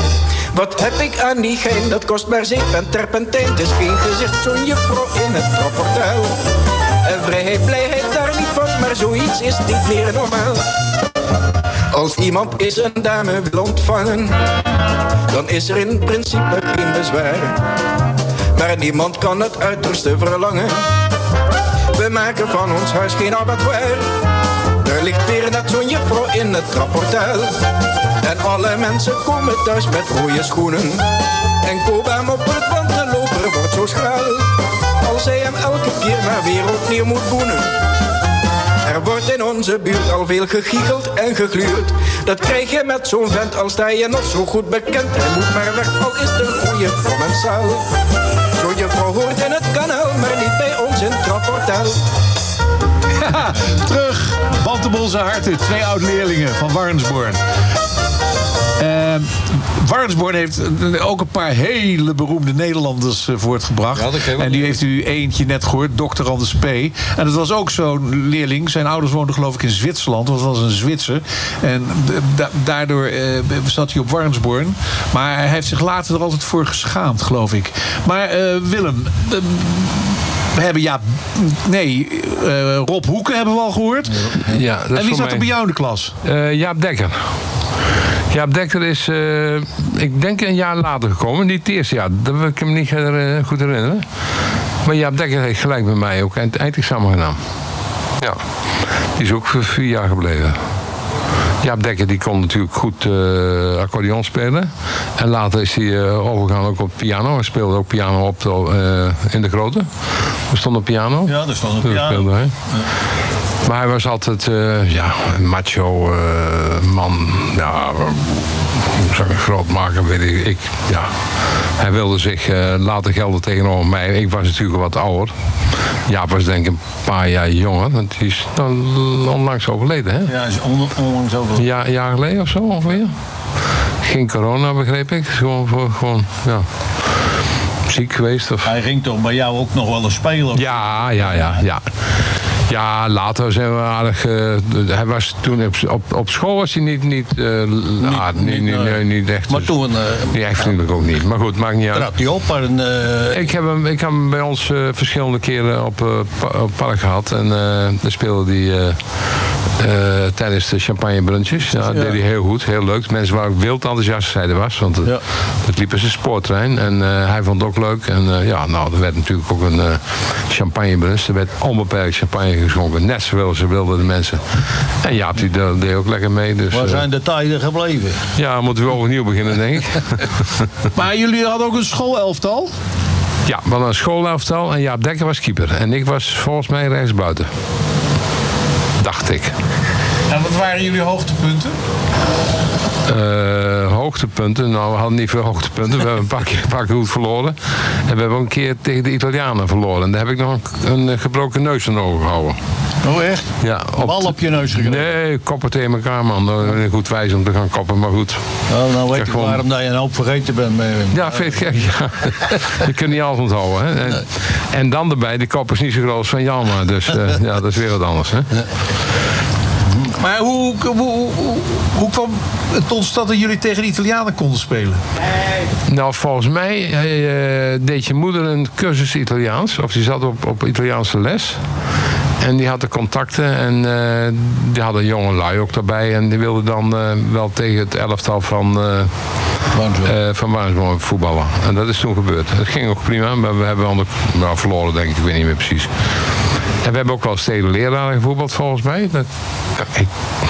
Wat heb ik aan die gein, dat kost maar zeep en terpentijn Het is geen gezicht, zo'n juffrouw in het trapportaal En vrijheid, blijheid daar niet van, maar zoiets is niet meer normaal als iemand is een dame wil ontvangen, dan is er in principe geen bezwaar. Maar niemand kan het uiterste verlangen. We maken van ons huis geen abattoir. Er ligt weer net zo'n juffrouw in het trapportaal. En alle mensen komen thuis met rode schoenen. En kopen hem op het want de loper wordt zo schraal. Als hij hem elke keer maar weer opnieuw moet boenen. Er wordt in onze buurt al veel gegiegeld en gegluurd. Dat krijg je met zo'n vent als sta je nog zo goed bekend. Hij moet maar weg, al is een goede commensaal. Zo'n juffrouw hoort in het kanaal, maar niet bij ons in het trapportaal. Ja, terug. Harten. Twee oud-leerlingen van Warnsborn. Eh, Warnsborn heeft eh, ook een paar hele beroemde Nederlanders eh, voortgebracht. Ja, en die heeft u eentje net gehoord, Dr. Anders P. En dat was ook zo'n leerling. Zijn ouders woonden geloof ik in Zwitserland. Want dat was een Zwitser. En da- daardoor eh, zat hij op Warnsborn. Maar hij heeft zich later er altijd voor geschaamd, geloof ik. Maar eh, Willem... eh, we hebben ja, nee, Rob Hoeken hebben we al gehoord. Ja, dat is en wie zat er bij jou in de klas? Eh, Jaap Dekker. Jaap Dekker is, eh, ik denk een jaar later gekomen. Niet het eerste jaar, dat wil ik hem niet her- goed herinneren. Maar Jaap Dekker heeft gelijk met mij ook eind- eindexamen gedaan. Ja, die is ook voor vier jaar gebleven. Jaap Dekker die kon natuurlijk goed eh, accordeon spelen. En later is hij eh, overgegaan ook op piano. Hij speelde ook piano op de, eh, in de grote. Er stond een piano. Ja, er stond een Dat piano. speelde. Maar hij was altijd eh, ja, een macho eh, man. Ja, zaken groot maken, weet ik. ik ja. Hij wilde zich eh, laten gelden tegenover mij. Ik was natuurlijk wat ouder. Jaap was denk ik een paar jaar jonger. Want die is onlangs overleden, hè? Ja, is on, onlangs over. Een jaar, geleden of zo ongeveer. Geen corona, begreep ik. Gewoon, voor, gewoon ja. Ziek geweest of... Hij ging toch bij jou ook nog wel eens spelen? of- Ja, ja, ja, ja. Ja, later zijn we aardig. eh, hij was toen op, op, op school was hij niet, niet, eh, niet, niet, eh, nee, niet echt. Maar toen eh Nee, echt vriendelijk ook niet. Maar goed, maakt niet uit. trad hij op en Ik heb hem, ik heb hem bij ons verschillende keren op, pa- op park gehad. En daar speelde hij tijdens de champagnebrunches. Ja, dat deed hij heel goed, heel leuk. Mensen waren ook wild enthousiast er was. Want het, het liep als een spoortrein. En eh, hij vond het ook leuk. En eh, ja, nou, er werd natuurlijk ook een eh champagnebrunch. Er werd onbeperkt champagne geschonken. Net zoveel ze wilden de mensen. En Jaap die deed ook lekker mee. Dus, waar eh, zijn de tijden gebleven? ja, moeten we overnieuw beginnen, denk ik. Maar jullie hadden ook een schoolelftal? Ja, we hadden een schoolelftal en Jaap Dekker was keeper. En ik was volgens mij rechtsbuiten. Dacht ik. En wat waren jullie hoogtepunten? Eh, hoogtepunten, nou we hadden niet veel hoogtepunten. We hebben een paar keer, een paar keer goed verloren. En we hebben ook een keer tegen de Italianen verloren. En daar heb ik nog een, een eh, gebroken neus aan overgehouden. Oh echt? Ja, Bal op je neus gekregen? Nee, koppen tegen elkaar man. Dat is Goed wijs om te gaan koppen, maar goed. Oh, nou weet Ja, ik gewoon- waarom dat je een hoop vergeten bent. Met hem. Ja, vind gek? Ja. Je kunt niet alles onthouden. Hè? En, en dan erbij, de kop is niet zo groot als van Jan. Dus eh, ja, dat is weer wat anders. Hè? Maar hoe, hoe, hoe, hoe kwam het tot stand dat jullie tegen de Italianen konden spelen? Nou, volgens mij eh, deed je moeder een cursus Italiaans. Of die zat op, op Italiaanse les. En die had de contacten en eh, die hadden jonge lui ook daarbij. En die wilden dan eh, wel tegen het elftal van, eh eh, van voetballen. En dat is toen gebeurd. Het ging ook prima, maar we hebben onder, nou, verloren denk ik, ik weet niet meer precies. En we hebben ook wel steden leraren gevoetbald volgens mij. Dat, ik,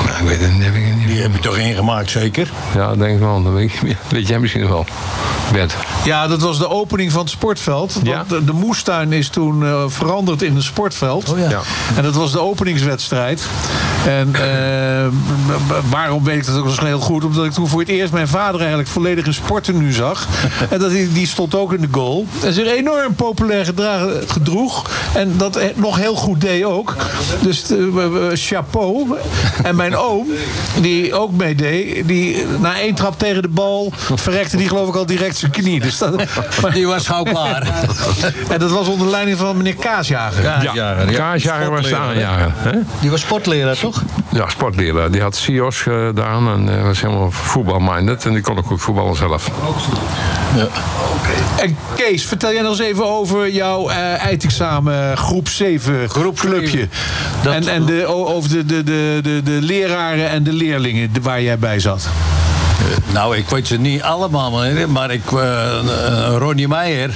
nou, ik weet het heb ik niet. Die heb je toch ingemaakt, zeker? Ja, denk ik wel. Dat weet, ik, weet jij misschien wel. Bert. Ja, dat was de opening van het sportveld. Want Ja. de, de moestuin is toen eh, veranderd in een sportveld. Oh ja. Ja. En dat was de openingswedstrijd. En eh, waarom weet ik dat ook nog heel goed? Omdat ik toen voor het eerst mijn vader eigenlijk volledig in sporten zag. en dat, hij- die stond ook in de goal. En zich enorm populair gedragen, gedroeg. En dat eh, nog heel goed deed ook. Dus eh, chapeau. En mijn oom, die ook meedeed, die na één trap tegen de bal verrekte die geloof ik al direct zijn knie. Dus dat, maar- Die was gauw klaar. en dat was onder leiding van meneer Kaasjager. Kaasjager, ja. Kaasjager was de aanjager. Hè? Die was sportleraar, toch? Ja, sportleraar. Die had CIO's gedaan en eh, was helemaal voetbalminded. En die kon ook goed voetballen zelf. Ja. En Kees, vertel jij nog eens even over jouw eh eindexamen groep 7 Groep clubje. Dat- en en de, over de, de, de, de, de leraren en de leerlingen waar jij bij zat. Nou, ik weet ze niet allemaal, meneer, maar ik, eh, eh, Ronnie Meijer,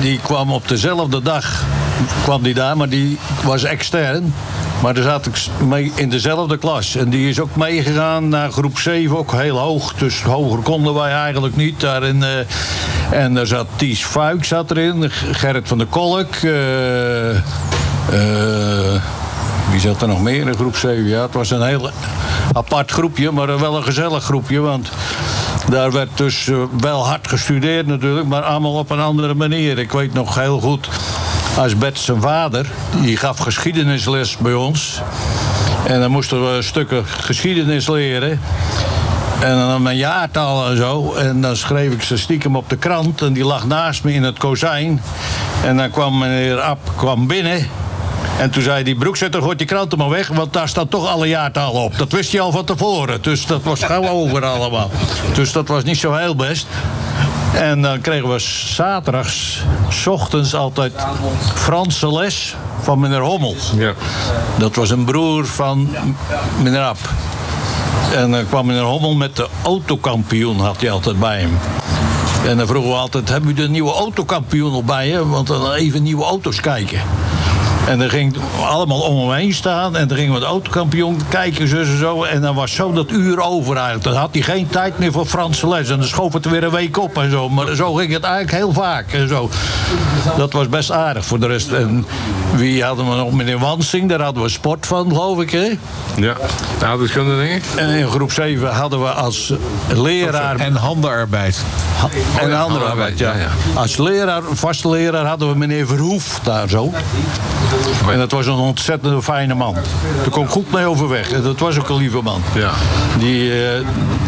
die kwam op dezelfde dag, kwam die daar, maar die was extern. Maar daar zat ik mee in dezelfde klas. En die is ook meegegaan naar groep 7, ook heel hoog. Dus hoger konden wij eigenlijk niet. Daarin, eh, en daar zat Ties Fuik zat erin, Gerrit van der Kolk. eh, eh, wie zat er nog meer in groep 7? Ja, het was een heel apart groepje, maar wel een gezellig groepje. Want daar werd dus eh, wel hard gestudeerd natuurlijk, maar allemaal op een andere manier. Ik weet nog heel goed, als Bert zijn vader, die gaf geschiedenisles bij ons. En dan moesten we stukken geschiedenis leren. En dan mijn jaartal en zo. En dan schreef ik ze stiekem op de krant. En die lag naast me in het kozijn. En dan kwam meneer App kwam binnen. En toen zei die broekzetter, gooit die krant er maar weg. Want daar staat toch alle jaartallen op. Dat wist je al van tevoren. Dus dat was gauw over allemaal. Dus dat was niet zo heel best. En dan kregen we zaterdags, ochtends altijd Franse les van meneer Hommel. Ja. Dat was een broer van meneer App. En dan kwam meneer Hommel met de autokampioen, had hij altijd bij hem. En dan vroegen we altijd, hebben u de nieuwe autokampioen al bij je? Want dan even nieuwe auto's kijken. En dan ging allemaal om hem heen staan. En dan gingen we het autokampioen kijken, en zo. En dan was zo dat uur over eigenlijk. Dan had hij geen tijd meer voor Franse les. En dan schoof het weer een week op en zo. Maar zo ging het eigenlijk heel vaak en zo. Dat was best aardig voor de rest. En wie hadden we nog? Meneer Wansing, daar hadden we sport van, geloof ik, hè? Ja, de ouderdeskunde denk ik. En in groep 7 hadden we als leraar... En handenarbeid. En andere arbeid, ja. ja, ja. Als leraar, vaste leraar hadden we meneer Verhoef daar zo. En dat was een ontzettend fijne man. Daar kon ik goed mee overweg. En dat was ook een lieve man. Ja. Die, eh,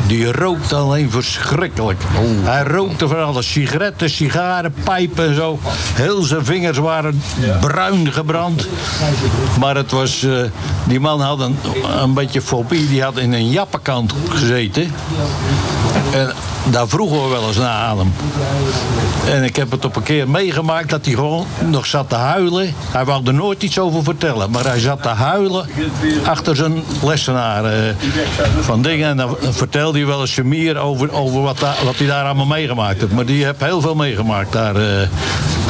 die rookte alleen verschrikkelijk. Hij rookte van alles. Sigaretten, sigaren, pijpen en zo. Heel zijn vingers waren bruin gebrand. Maar het was... eh, die man had een, een beetje fobie. Die had in een jappenkant gezeten. En daar vroegen we wel eens naar aan hem. En ik heb het op een keer meegemaakt dat hij gewoon nog zat te huilen. Hij wou er nooit iets over vertellen. Maar hij zat te huilen achter zijn lessenaar eh, van dingen. En dan vertelde hij wel eens meer over, over wat, wat hij daar allemaal meegemaakt heeft. Maar die heeft heel veel meegemaakt daar. eh.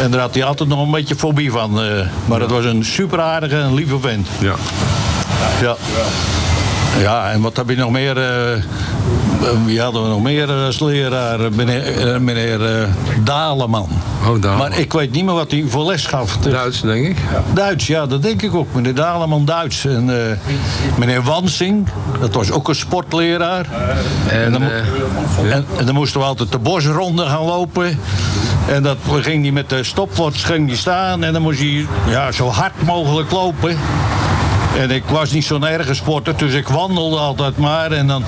en daar had hij altijd nog een beetje fobie van. eh. maar het was een super aardige en lieve vent. Ja. Ja. Ja, en wat heb je nog meer? Wie hadden we nog meer als leraar? Eh, Meneer, eh, meneer eh, Daleman. Oh, Daleman. Maar ik weet niet meer wat hij voor les gaf. Duits denk ik. Duits, ja, dat denk ik ook. Meneer Daleman Duits. En eh, meneer Wansing, dat was ook een sportleraar. En, dan, eh, en, en dan moesten we altijd de bosronde gaan lopen. En dat ging hij met de stopwatch ging die staan. En dan moest hij ja, zo hard mogelijk lopen. En ik was niet zo'n erge sporter, dus ik wandelde altijd maar. En dan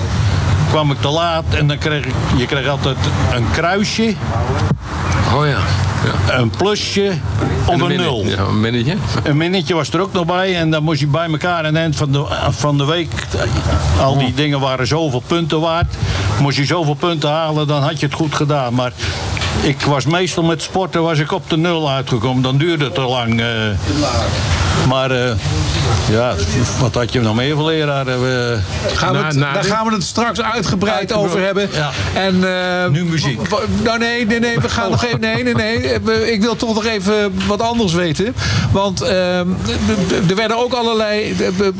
kwam ik te laat en dan kreeg ik... Je kreeg altijd een kruisje, Oh ja. ja. een plusje of een, nul. Ja, een minnetje. Een minnetje was er ook nog bij. En dan moest je bij elkaar aan het eind van de, van de week. Al die dingen waren zoveel punten waard. Moest je zoveel punten halen, dan had je het goed gedaan. Maar ik was meestal met sporten was ik op de nul uitgekomen. Dan duurde het te lang. eh. Maar eh, ja, wat had je nog meer voor leraar? Eh, Gaan we het, na daar gaan we het straks uitgebreid Uitgebreid, over hebben. ja. En, eh, Nu muziek. Nou nee, nee, nee, we gaan nog even. Nee, nee, nee. We- Ik wil toch nog even wat anders weten. Want ehm, er werden ook allerlei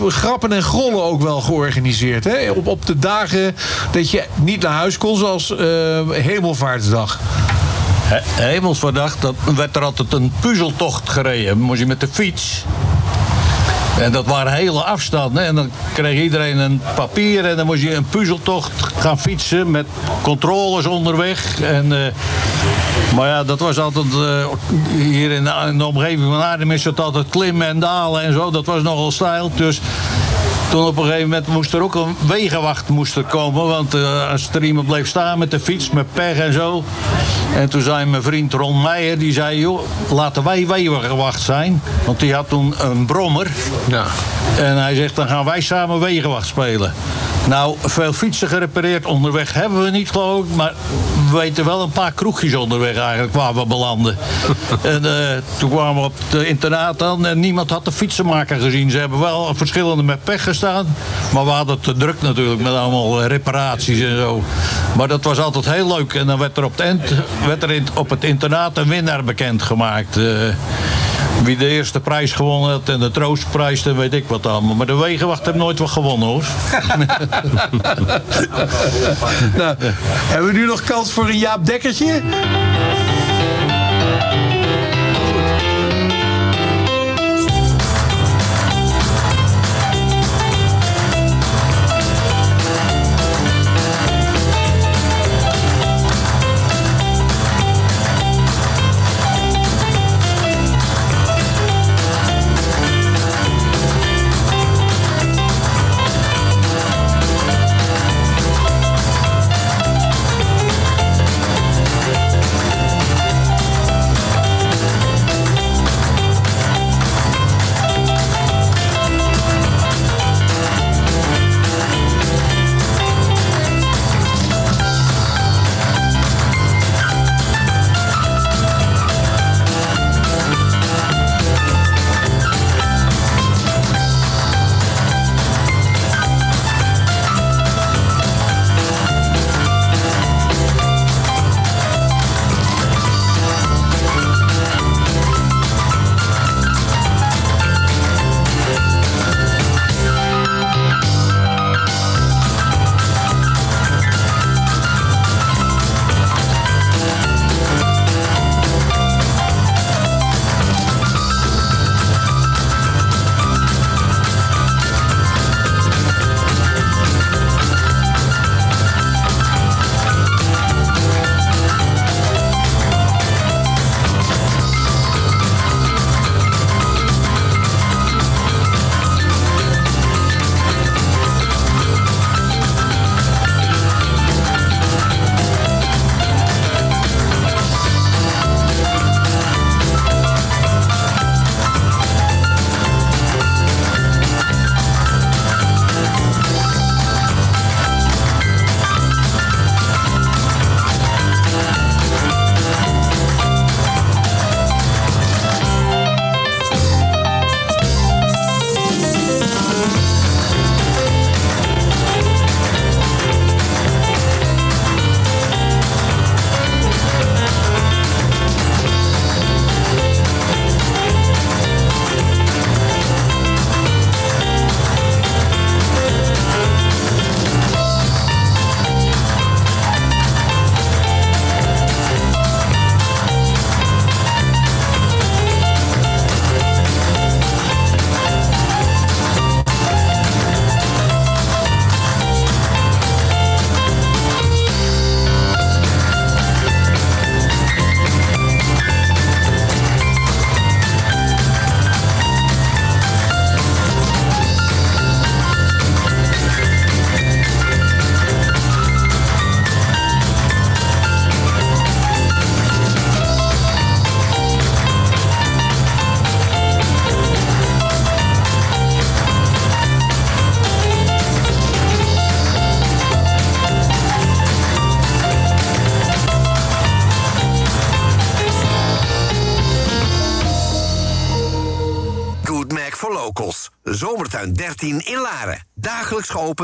grappen en grollen ook wel georganiseerd. Hè? Op, op de dagen dat je niet naar huis kon, zoals eh, Hemelvaartsdag. He- Hemelsverdacht, dat werd er altijd een puzzeltocht gereden. Moest je met de fiets. En dat waren hele afstanden. En dan kreeg iedereen een papier. En dan moest je een puzzeltocht gaan fietsen met controles onderweg. En, eh, maar ja, dat was altijd... eh, hier in de, in de omgeving van Arnhem is het altijd klimmen en dalen en zo. Dat was nogal stijl. Dus toen op een gegeven moment moest er ook een wegenwacht moest er komen. Want eh, als er iemand bleef staan met de fiets, met pech en zo. En toen zei mijn vriend Ron Meijer, die zei... joh, laten wij wegenwacht zijn. Want die had toen een brommer. Ja. En hij zegt, dan gaan wij samen wegenwacht spelen. Nou, veel fietsen gerepareerd onderweg hebben we niet, geloof ik. Maar we weten wel een paar kroegjes onderweg eigenlijk waar we belanden. en eh, toen kwamen we op het internaat aan en niemand had de fietsenmaker gezien. Ze hebben wel verschillende met pech gestaan. Maar we hadden te druk natuurlijk met allemaal eh, reparaties en zo. Maar dat was altijd heel leuk. En dan werd er op het, ent, werd er in- op het internaat een winnaar bekendgemaakt. eh wie de eerste prijs gewonnen had en de troostprijs, dan weet ik wat allemaal. Maar de wegenwacht heeft nooit wat gewonnen hoor. Nou, hebben we nu nog kans voor een Jaap Dekkertje?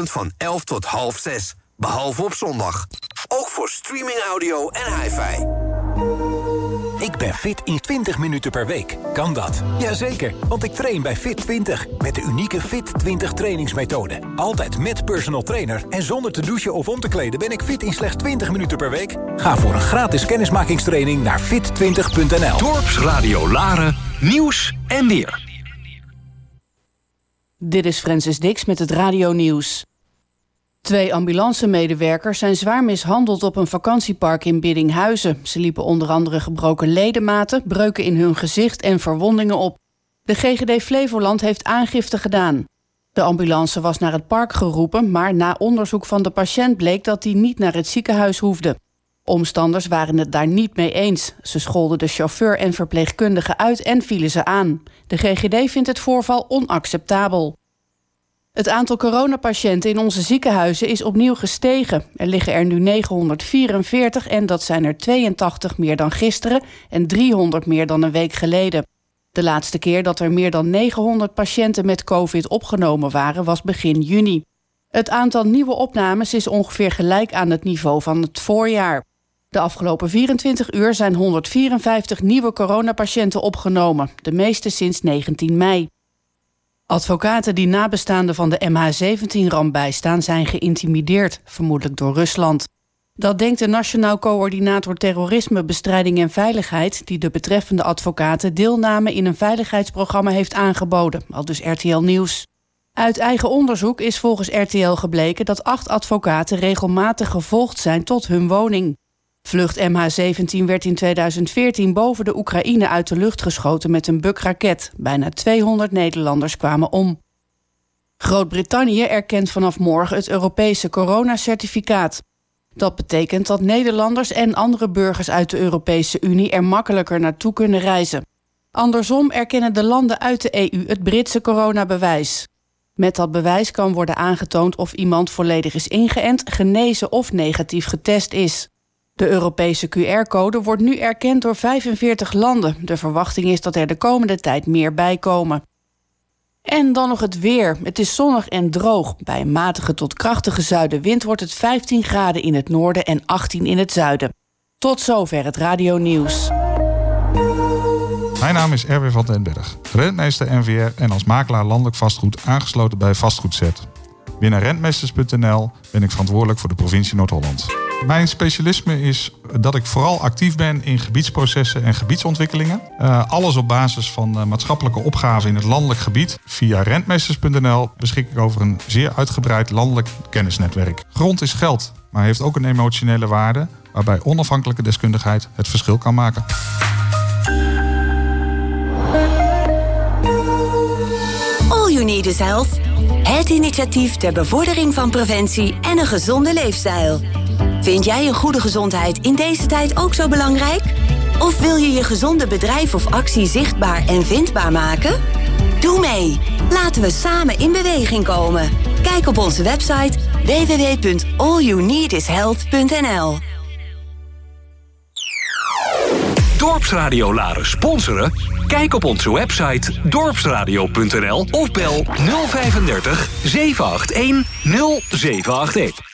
Van 11 tot half 6. Behalve op zondag. Ook voor streaming audio en hi-fi. Ik ben fit in 20 minuten per week. Kan dat? Jazeker, want ik train bij Fit 20. Met de unieke Fit 20 trainingsmethode. Altijd met personal trainer en zonder te douchen of om te kleden... ben ik fit in slechts 20 minuten per week. Ga voor een gratis kennismakingstraining naar fit20.nl. Dorpsradio Laren, nieuws en weer. Dit is Francis Dix met het Radio Nieuws. Twee ambulancemedewerkers zijn zwaar mishandeld op een vakantiepark in Biddinghuizen. Ze liepen onder andere gebroken ledematen, breuken in hun gezicht en verwondingen op. De GGD Flevoland heeft aangifte gedaan. De ambulance was naar het park geroepen, maar na onderzoek van de patiënt bleek dat hij niet naar het ziekenhuis hoefde. Omstanders waren het daar niet mee eens. Ze scholden de chauffeur en verpleegkundige uit en vielen ze aan. De GGD vindt het voorval onacceptabel. Het aantal coronapatiënten in onze ziekenhuizen is opnieuw gestegen. Er liggen er nu 944 en dat zijn er 82 meer dan gisteren en 300 meer dan een week geleden. De laatste keer dat er meer dan 900 patiënten met COVID opgenomen waren was begin juni. Het aantal nieuwe opnames is ongeveer gelijk aan het niveau van het voorjaar. De afgelopen 24 uur zijn 154 nieuwe coronapatiënten opgenomen, de meeste sinds 19 mei. Advocaten die nabestaanden van de MH17-ramp bijstaan zijn geïntimideerd, vermoedelijk door Rusland. Dat denkt de Nationaal Coördinator Terrorisme, Bestrijding en Veiligheid, die de betreffende advocaten deelname in een veiligheidsprogramma heeft aangeboden, al dus RTL Nieuws. Uit eigen onderzoek is volgens RTL gebleken dat acht advocaten regelmatig gevolgd zijn tot hun woning. Vlucht MH17 werd in 2014 boven de Oekraïne uit de lucht geschoten met een Buk-raket. Bijna 200 Nederlanders kwamen om. Groot-Brittannië erkent vanaf morgen het Europese coronacertificaat. Dat betekent dat Nederlanders en andere burgers uit de Europese Unie er makkelijker naartoe kunnen reizen. Andersom erkennen de landen uit de EU het Britse coronabewijs. Met dat bewijs kan worden aangetoond of iemand volledig is ingeënt, genezen of negatief getest is. De Europese QR-code wordt nu erkend door 45 landen. De verwachting is dat er de komende tijd meer bij komen. En dan nog het weer. Het is zonnig en droog. Bij een matige tot krachtige zuidenwind wordt het 15 graden in het noorden en 18 in het zuiden. Tot zover het radio nieuws. Mijn naam is Erwin van den Berg, rentmeester NVR en als makelaar landelijk vastgoed aangesloten bij Vastgoedzet. Binnen rentmeesters.nl ben ik verantwoordelijk voor de provincie Noord-Holland. Mijn specialisme is dat ik vooral actief ben in gebiedsprocessen en gebiedsontwikkelingen. Uh, alles op basis van uh, maatschappelijke opgaven in het landelijk gebied. Via rentmeesters.nl beschik ik over een zeer uitgebreid landelijk kennisnetwerk. Grond is geld, maar heeft ook een emotionele waarde waarbij onafhankelijke deskundigheid het verschil kan maken. All you need is health. Het initiatief ter bevordering van preventie en een gezonde leefstijl. Vind jij een goede gezondheid in deze tijd ook zo belangrijk? Of wil je je gezonde bedrijf of actie zichtbaar en vindbaar maken? Doe mee. Laten we samen in beweging komen. Kijk op onze website www.allyouneedishealth.nl Dorpsradio Laren sponsoren? Kijk op onze website dorpsradio.nl of bel 035 781 0781.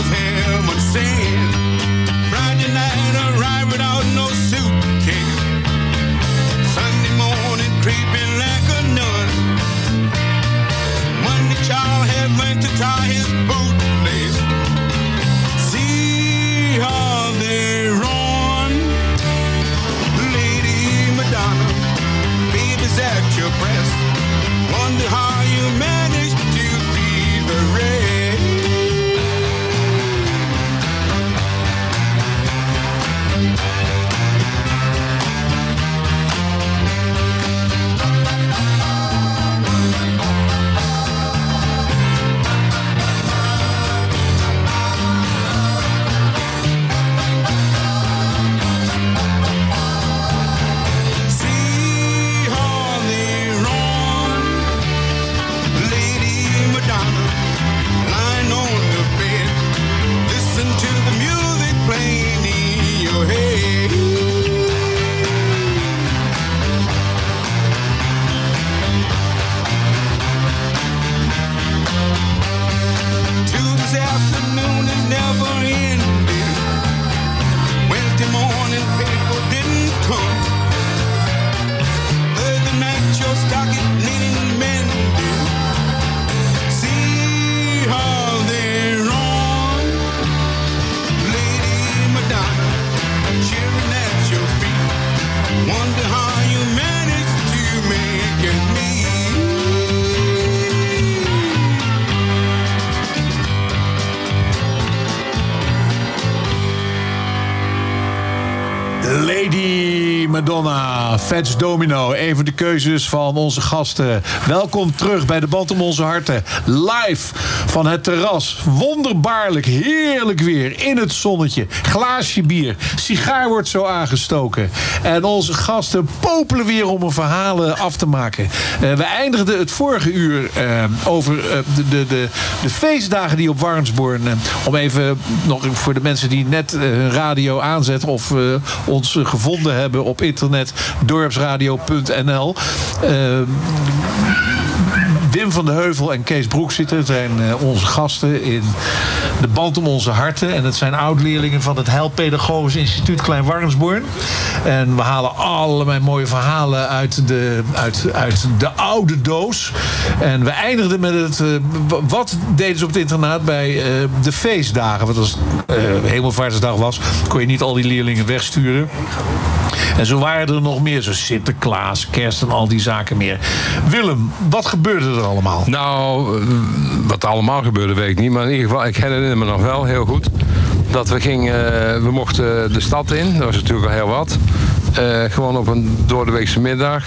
Was heaven sent? Friday night arrived without no suitcase. Sunday morning creeping like a nun. Monday child had went to tie his bootlace. See how they run. Lady Madonna, baby's at your breast. Wonder how Fats Domino. Een van de keuzes van onze gasten. Welkom terug bij de Band om onze harten. Live van het terras. Wonderbaarlijk, heerlijk weer. In het zonnetje. Glaasje bier. Sigaar wordt zo aangestoken. En onze gasten popelen weer om hun verhalen af te maken. Eh, we eindigden het vorige uur eh, over eh, de, de, de, de feestdagen die op Warnsborn. om even nog voor de mensen die net hun radio aanzetten of ons gevonden hebben op internet dorpsradio.nl. Van de Heuvel en Kees Broek zitten. zijn eh, onze gasten in de band om onze harten. En het zijn oud-leerlingen van het Heilpedagogisch Instituut Klein Warnsborn. En we halen allerlei mooie verhalen uit de, uit, uit de oude doos. En we eindigden met het... eh, wat deden ze op het internaat bij eh, de feestdagen? Want als eh Hemelvaartsdag was, kon je niet al die leerlingen wegsturen. En zo waren er nog meer, zo Sinterklaas, kerst en al die zaken meer. Willem, wat gebeurde er allemaal? Nou, eh, wat allemaal gebeurde weet ik niet. Maar in ieder geval, ik herinner me nog wel heel goed. Dat we gingen, eh, we mochten de stad in. Dat was natuurlijk al heel wat. Eh, gewoon op een doordeweekse middag.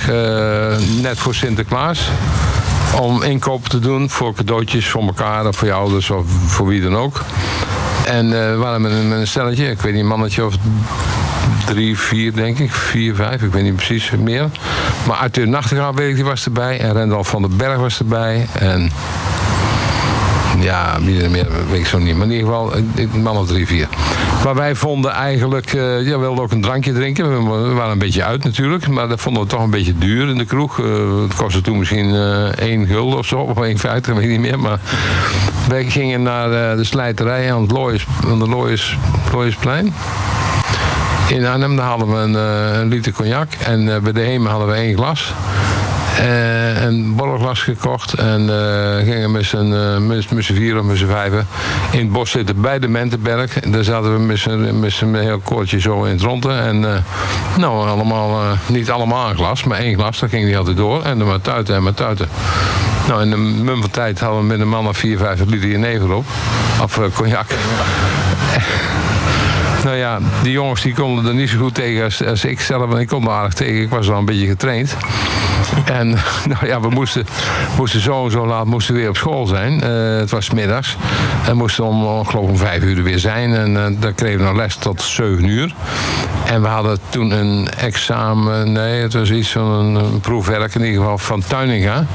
net voor Sinterklaas. Om inkopen te doen voor cadeautjes voor elkaar of voor je ouders of voor wie dan ook. En we waren met een, met een stelletje, ik weet niet, een mannetje of drie, vier denk ik. Vier, vijf, ik weet niet precies meer. Maar Arthur Nachtegaal weet ik, die was erbij. En Rendal van den Berg was erbij. En ja, wie er meer weet ik zo niet. Maar in ieder geval een man of drie, vier. Maar wij vonden eigenlijk, eh, ja, we wilden ook een drankje drinken. We waren een beetje uit natuurlijk. Maar dat vonden we toch een beetje duur in de kroeg. Eh, het kostte toen misschien eh 1 gulden of zo. Of 1,50, weet ik niet meer. Maar wij gingen naar de slijterij aan het Looiers, aan de Looiers, Looiersplein. In Arnhem hadden we een, eh, een liter cognac. En eh, bij de Heme hadden we één glas. Eh, een borrelglas gekocht. En eh, gingen met z'n z'n vieren of met z'n vijven in het bos zitten bij de Mentenberg. En daar zaten we met z'n heel koortje zo in het ronde. En nou, allemaal, niet allemaal een glas, maar één glas. Dat ging die altijd door. En dan maar tuiten en maar tuiten. Nou, in de mum van tijd hadden we met een man of 4, 5 liter jenever op. Of cognac. Nou ja, die jongens die konden er niet zo goed tegen als, als ik zelf. En ik kon er aardig tegen. Ik was wel een beetje getraind. En nou ja, we moesten, moesten zo en zo laat moesten we weer op school zijn. Eh, het was middags. En moesten om, om, geloof ik, om vijf uur er weer zijn. En eh dan kregen we nog les tot zeven uur. En we hadden toen een examen, nee, het was iets van een, proefwerk in ieder geval van Tuininga.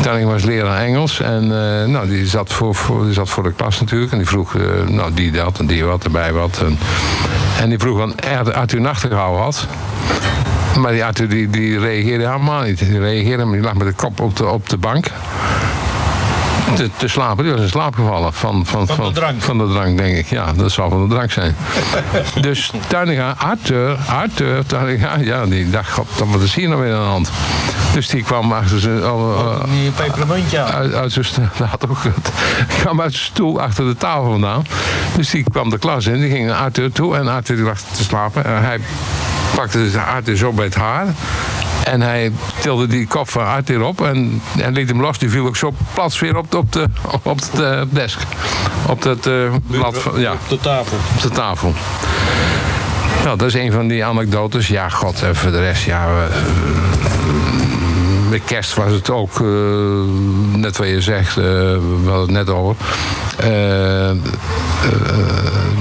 Tuininga was leraar Engels. En eh, nou, die, zat voor, die zat voor de klas natuurlijk. En die vroeg, eh, nou, die dat en die wat, erbij wat. En, en die vroeg van Arthur Nachtegaal had. Maar die Arthur die, die reageerde helemaal niet. Die reageerde, maar die lag met de kop op de, op de bank. Te, te slapen, die was in slaap gevallen. Van, van, van, de drank? Van de drank, denk ik. Ja, dat zou van de drank zijn. dus Tuiniga, Arthur, Arthur, Tuiniga, ja, die dacht, god, wat is hier nou weer aan de hand? Dus die kwam achter zijn... Oh, Een pepermuntje aan. uit, uit zijn, had ook kwam uit zijn stoel achter de tafel vandaan. Dus die kwam de klas in, die ging naar Arthur toe en Arthur die lag te slapen. En hij pakte dus Arthur zo bij het haar. En hij tilde die kop van Arthur op en, en liet hem los. Die viel ook zo plat weer op de, op de, op de desk. Op dat eh, blad van, ja, Op de tafel. op de tafel. Nou, dat is een van die anekdotes. Ja, god, en voor de rest, ja... eh, met kerst was het ook, eh, net wat je zegt, eh, we hadden het net over. Eh, eh,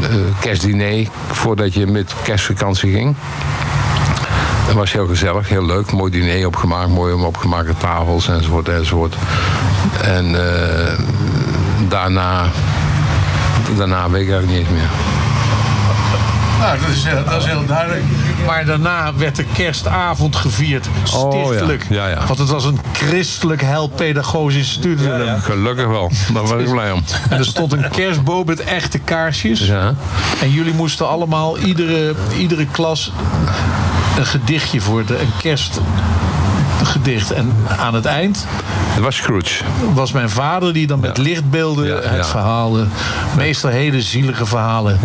eh, kerstdiner, voordat je met kerstvakantie ging. Dat was heel gezellig, heel leuk. Mooi diner opgemaakt, mooi opgemaakte tafels enzovoort enzovoort. En eh, daarna, daarna weet ik eigenlijk niet meer. Nou, dat is, dat is heel duidelijk. Maar daarna werd de kerstavond gevierd, stichtelijk. Oh, ja. Ja, ja. Want het was een christelijk heilpedagogisch. Willem. Gelukkig wel, daar was ik blij om. En er stond een kerstboom met echte kaarsjes. Ja. En jullie moesten allemaal, iedere, iedere klas, een gedichtje voor de, een kerstgedicht. En aan het eind was Scrooge. was mijn vader die dan met lichtbeelden Ja, het verhaal, meestal hele zielige verhalen.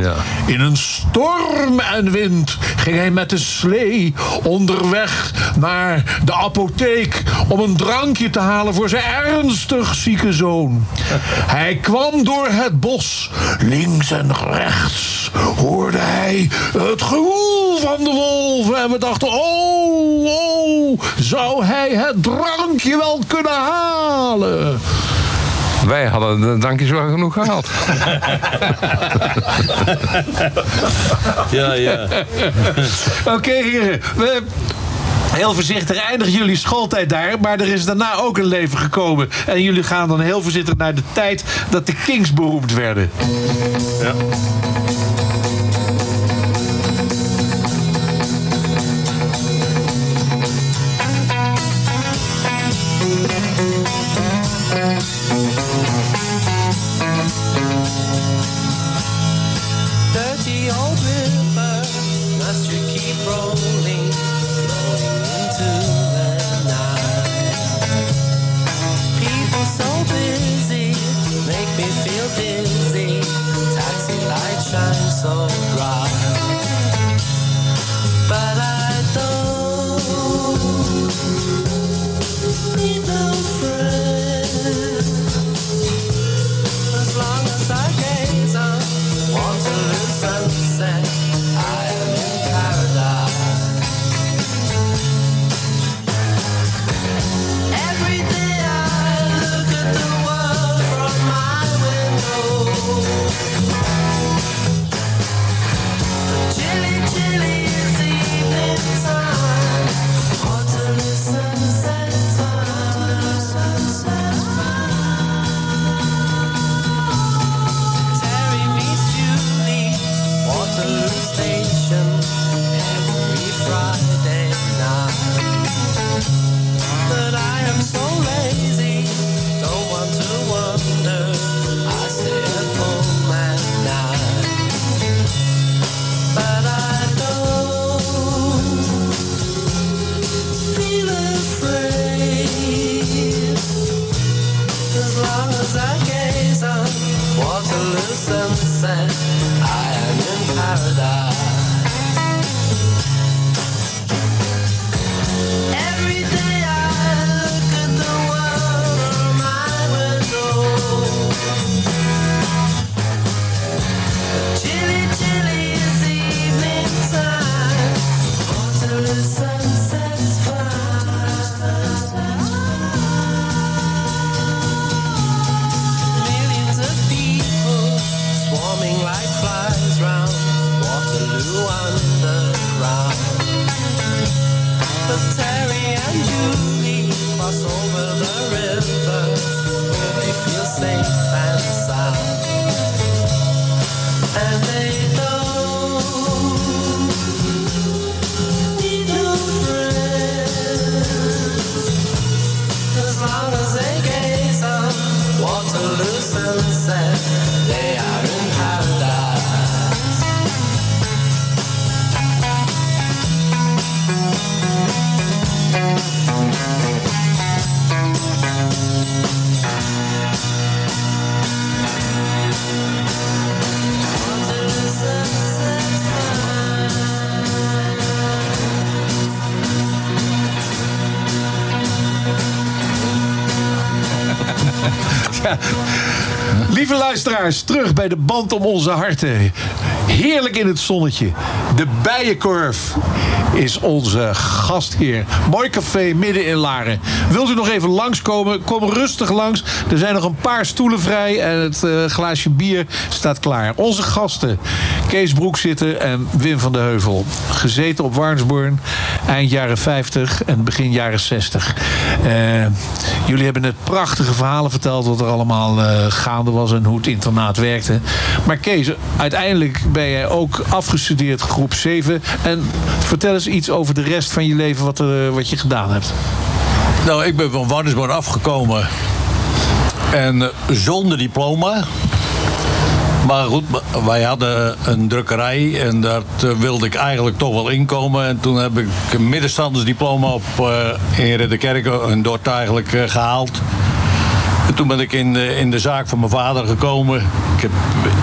In een storm en wind ging hij met de slee onderweg naar de apotheek om een drankje te halen voor zijn ernstig zieke zoon. Hij kwam door het bos, links en rechts hoorde hij het gewoel van de wolven en we dachten, oh, oh, zou hij het drankje wel kunnen halen? Wij hadden de drankjes wel genoeg gehaald. Ja, ja. Oké, heren. We, heel voorzichtig eindigen jullie schooltijd daar. Maar er is daarna ook een leven gekomen. En jullie gaan dan heel voorzichtig naar de tijd dat de Kings beroemd werden. Ja. Terug bij de band om onze harten. Heerlijk in het zonnetje. De Bijenkorf is onze gastheer. Mooi café midden in Laren. Wilt u nog even langskomen? Kom rustig langs. Er zijn nog een paar stoelen vrij en het eh, glaasje bier staat klaar. Onze gasten, Kees Broekzitten en Wim van de Heuvel. Gezeten op Warnsborn, eind jaren 50 en begin jaren 60. Eh, jullie hebben net prachtige verhalen verteld wat er allemaal eh, gaande was en hoe het internaat werkte. Maar Kees, uiteindelijk ben jij ook afgestudeerd groep 7. En vertel eens iets over de rest van je leven wat, eh, wat je gedaan hebt. Nou, ik ben van Warnersborn afgekomen. En eh, zonder diploma. Maar goed, wij hadden een drukkerij en daar eh, wilde ik eigenlijk toch wel inkomen. En toen heb ik een middenstandersdiploma op, eh, in Ridderkerk en Dort eigenlijk eh, gehaald. toen ben ik in de, in de zaak van mijn vader gekomen. Ik heb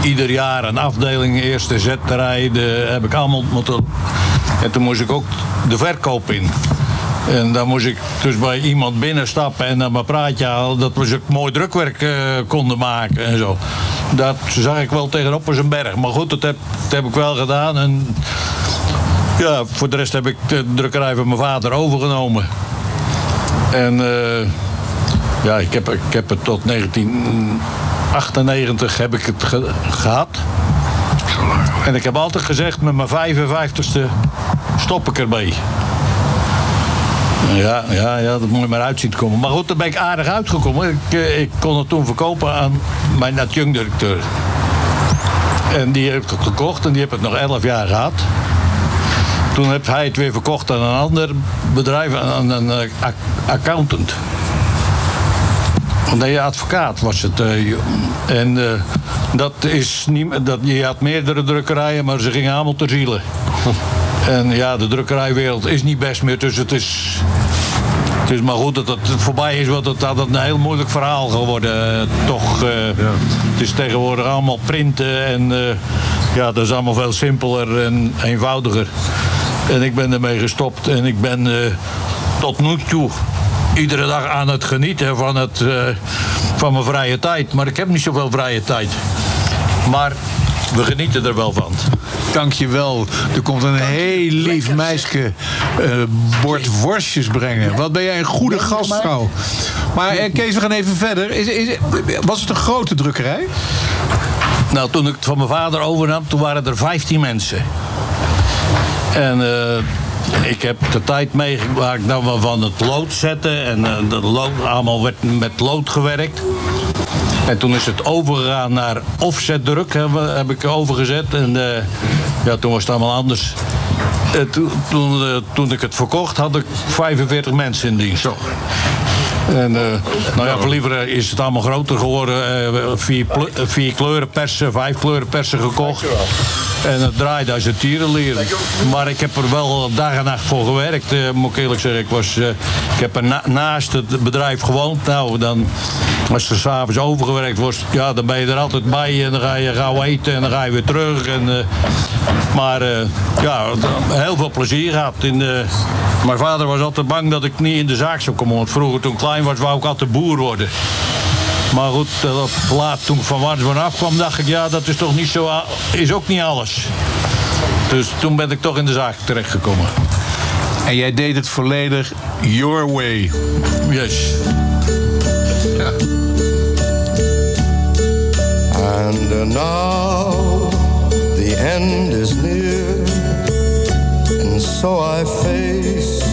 ieder jaar een afdeling, eerste zetterij, de heb ik allemaal moeten. En toen moest ik ook de verkoop in. En dan moest ik dus bij iemand binnenstappen en dan mijn praatje halen. Dat we ze mooi drukwerk eh, konden maken en zo. Dat zag ik wel tegenop als een berg. Maar goed, dat heb, dat heb ik wel gedaan. En ja, voor de rest heb ik de drukkerij van mijn vader overgenomen. En eh, ja, ik heb, ik heb het tot 1998 heb ik het ge- gehad. En ik heb altijd gezegd, met mijn 55ste stop ik ermee. Ja, ja, ja, dat moet je maar uit zien te komen. Maar goed, daar ben ik aardig uitgekomen. Ik, eh, ik kon het toen verkopen aan mijn adjunct-directeur. En die heb ik gekocht en die heb het nog 11 jaar gehad. Toen heeft hij het weer verkocht aan een ander bedrijf, aan een eh, ac- accountant. Nee, advocaat was het. eh, en dat is niet, dat, je had meerdere drukkerijen, maar ze gingen allemaal ter ziele. En ja, de drukkerijwereld is niet best meer, dus het is, het is maar goed dat het voorbij is, want het had een heel moeilijk verhaal geworden. eh, toch, eh, het is tegenwoordig allemaal printen en eh, ja, dat is allemaal veel simpeler en eenvoudiger. En ik ben ermee gestopt en ik ben tot nu toe iedere dag aan het genieten van, het, van mijn vrije tijd. Maar ik heb niet zoveel vrije tijd. Maar we genieten er wel van. Dankjewel. Er komt een heel lief meisje eh, bord worstjes brengen. Wat ben jij een goede gastvrouw. Maar eh, Kees, we gaan even verder. Is, is, was het een grote drukkerij? Nou, toen ik het van mijn vader overnam, toen waren er 15 mensen. En eh, ik heb de tijd meegemaakt dat we van het lood zetten. En dat lood, allemaal werd met lood gewerkt. En toen is het overgegaan naar offsetdruk, heb, heb ik overgezet. En eh, ja, toen was het allemaal anders. Eh, toen, ik het verkocht, had ik 45 mensen in dienst. En, eh, nou ja, voor liever is het allemaal groter geworden. Eh, vier, eh, vier kleurenpersen, vijf kleurenpersen gekocht. En het draaide als een tierenlier. Maar ik heb er wel dag en nacht voor gewerkt, eh, moet ik eerlijk zeggen. Ik, was, eh, ik heb er na- naast het bedrijf gewoond. Nou, dan, als er s'avonds overgewerkt wordt, ja, dan ben je er altijd bij. En dan ga je gauw eten en dan ga je weer terug. En, eh, maar eh, ja, heel veel plezier gehad. In mijn vader was altijd bang dat ik niet in de zaak zou komen. Want vroeger toen klein was, wou ik altijd boer worden. Maar goed, eh, laat toen ik van Warnsburg afkwam, dacht ik, ja, dat is toch niet zo, is ook niet alles. Dus toen ben ik toch in de zaak terechtgekomen. En jij deed het volledig your way. Yes. And uh, now the end is near, and so I face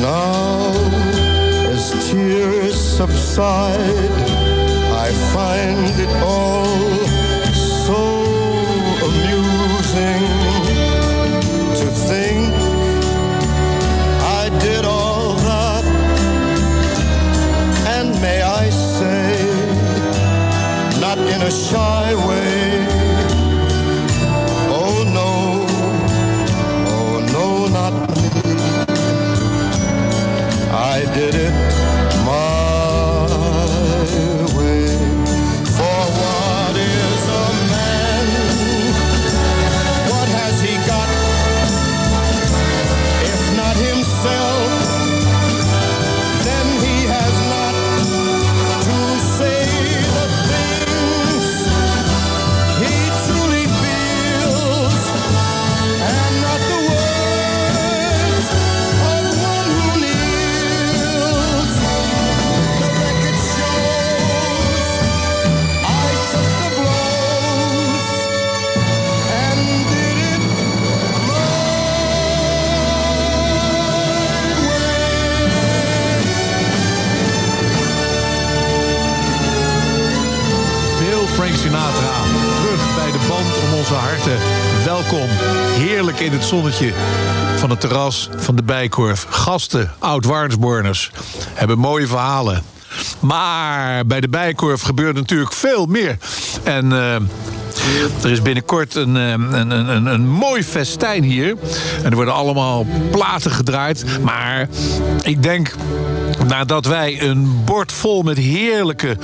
now, as tears subside, I find it all so amusing to think I did all that. And may I say, not in a shy way. Welkom. Heerlijk in het zonnetje van het terras van de Bijkorf. Gasten, oud-Warnsborners, hebben mooie verhalen. Maar bij de Bijkorf gebeurt natuurlijk veel meer. En eh, er is binnenkort een, eh, een, een, een, een mooi festijn hier. En er worden allemaal platen gedraaid. Maar ik denk nadat wij een bord vol met heerlijke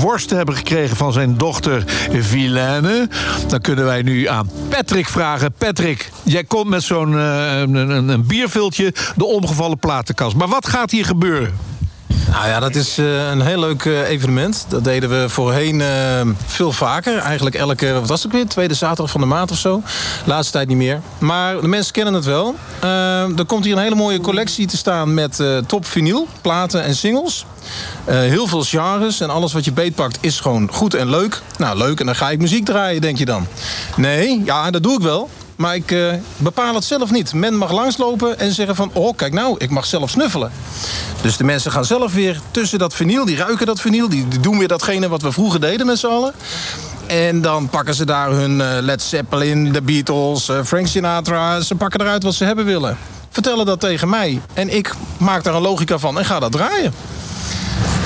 worsten hebben gekregen van zijn dochter Vilaine, dan kunnen wij nu aan Patrick vragen. Patrick, jij komt met zo'n een, een bierviltje de omgevallen platenkast. Maar wat gaat hier gebeuren? Nou ja, dat is eh, een heel leuk eh, evenement. Dat deden we voorheen eh, veel vaker. Eigenlijk elke, wat was het weer? Tweede zaterdag van de maand of zo. Laatste tijd niet meer. Maar de mensen kennen het wel. Er komt hier een hele mooie collectie te staan met top vinyl, platen en singles. Heel veel genres en alles wat je beetpakt is gewoon goed en leuk. Nou, leuk en dan ga ik muziek draaien, denk je dan. Nee, ja, dat doe ik wel. Maar ik eh, bepaal het zelf niet. Men mag langslopen en zeggen van... oh, kijk nou, ik mag zelf snuffelen. Dus de mensen gaan zelf weer tussen dat vinyl. Die ruiken dat vinyl. Die, die doen weer datgene wat we vroeger deden met z'n allen. En dan pakken ze daar hun eh, Led Zeppelin, de Beatles, eh, Frank Sinatra. Ze pakken eruit wat ze hebben willen. Vertellen dat tegen mij. En ik maak daar een logica van en ga dat draaien.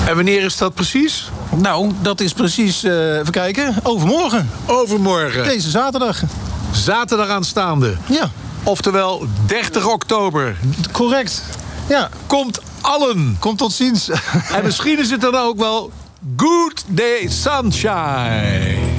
En wanneer is dat precies? Nou, dat is precies, eh, even kijken, overmorgen. Overmorgen. Deze zaterdag. Zaterdag aanstaande. Ja. Oftewel 30 oktober. Correct. Ja. Komt allen. Komt tot ziens. En misschien is het dan ook wel Good Day Sunshine.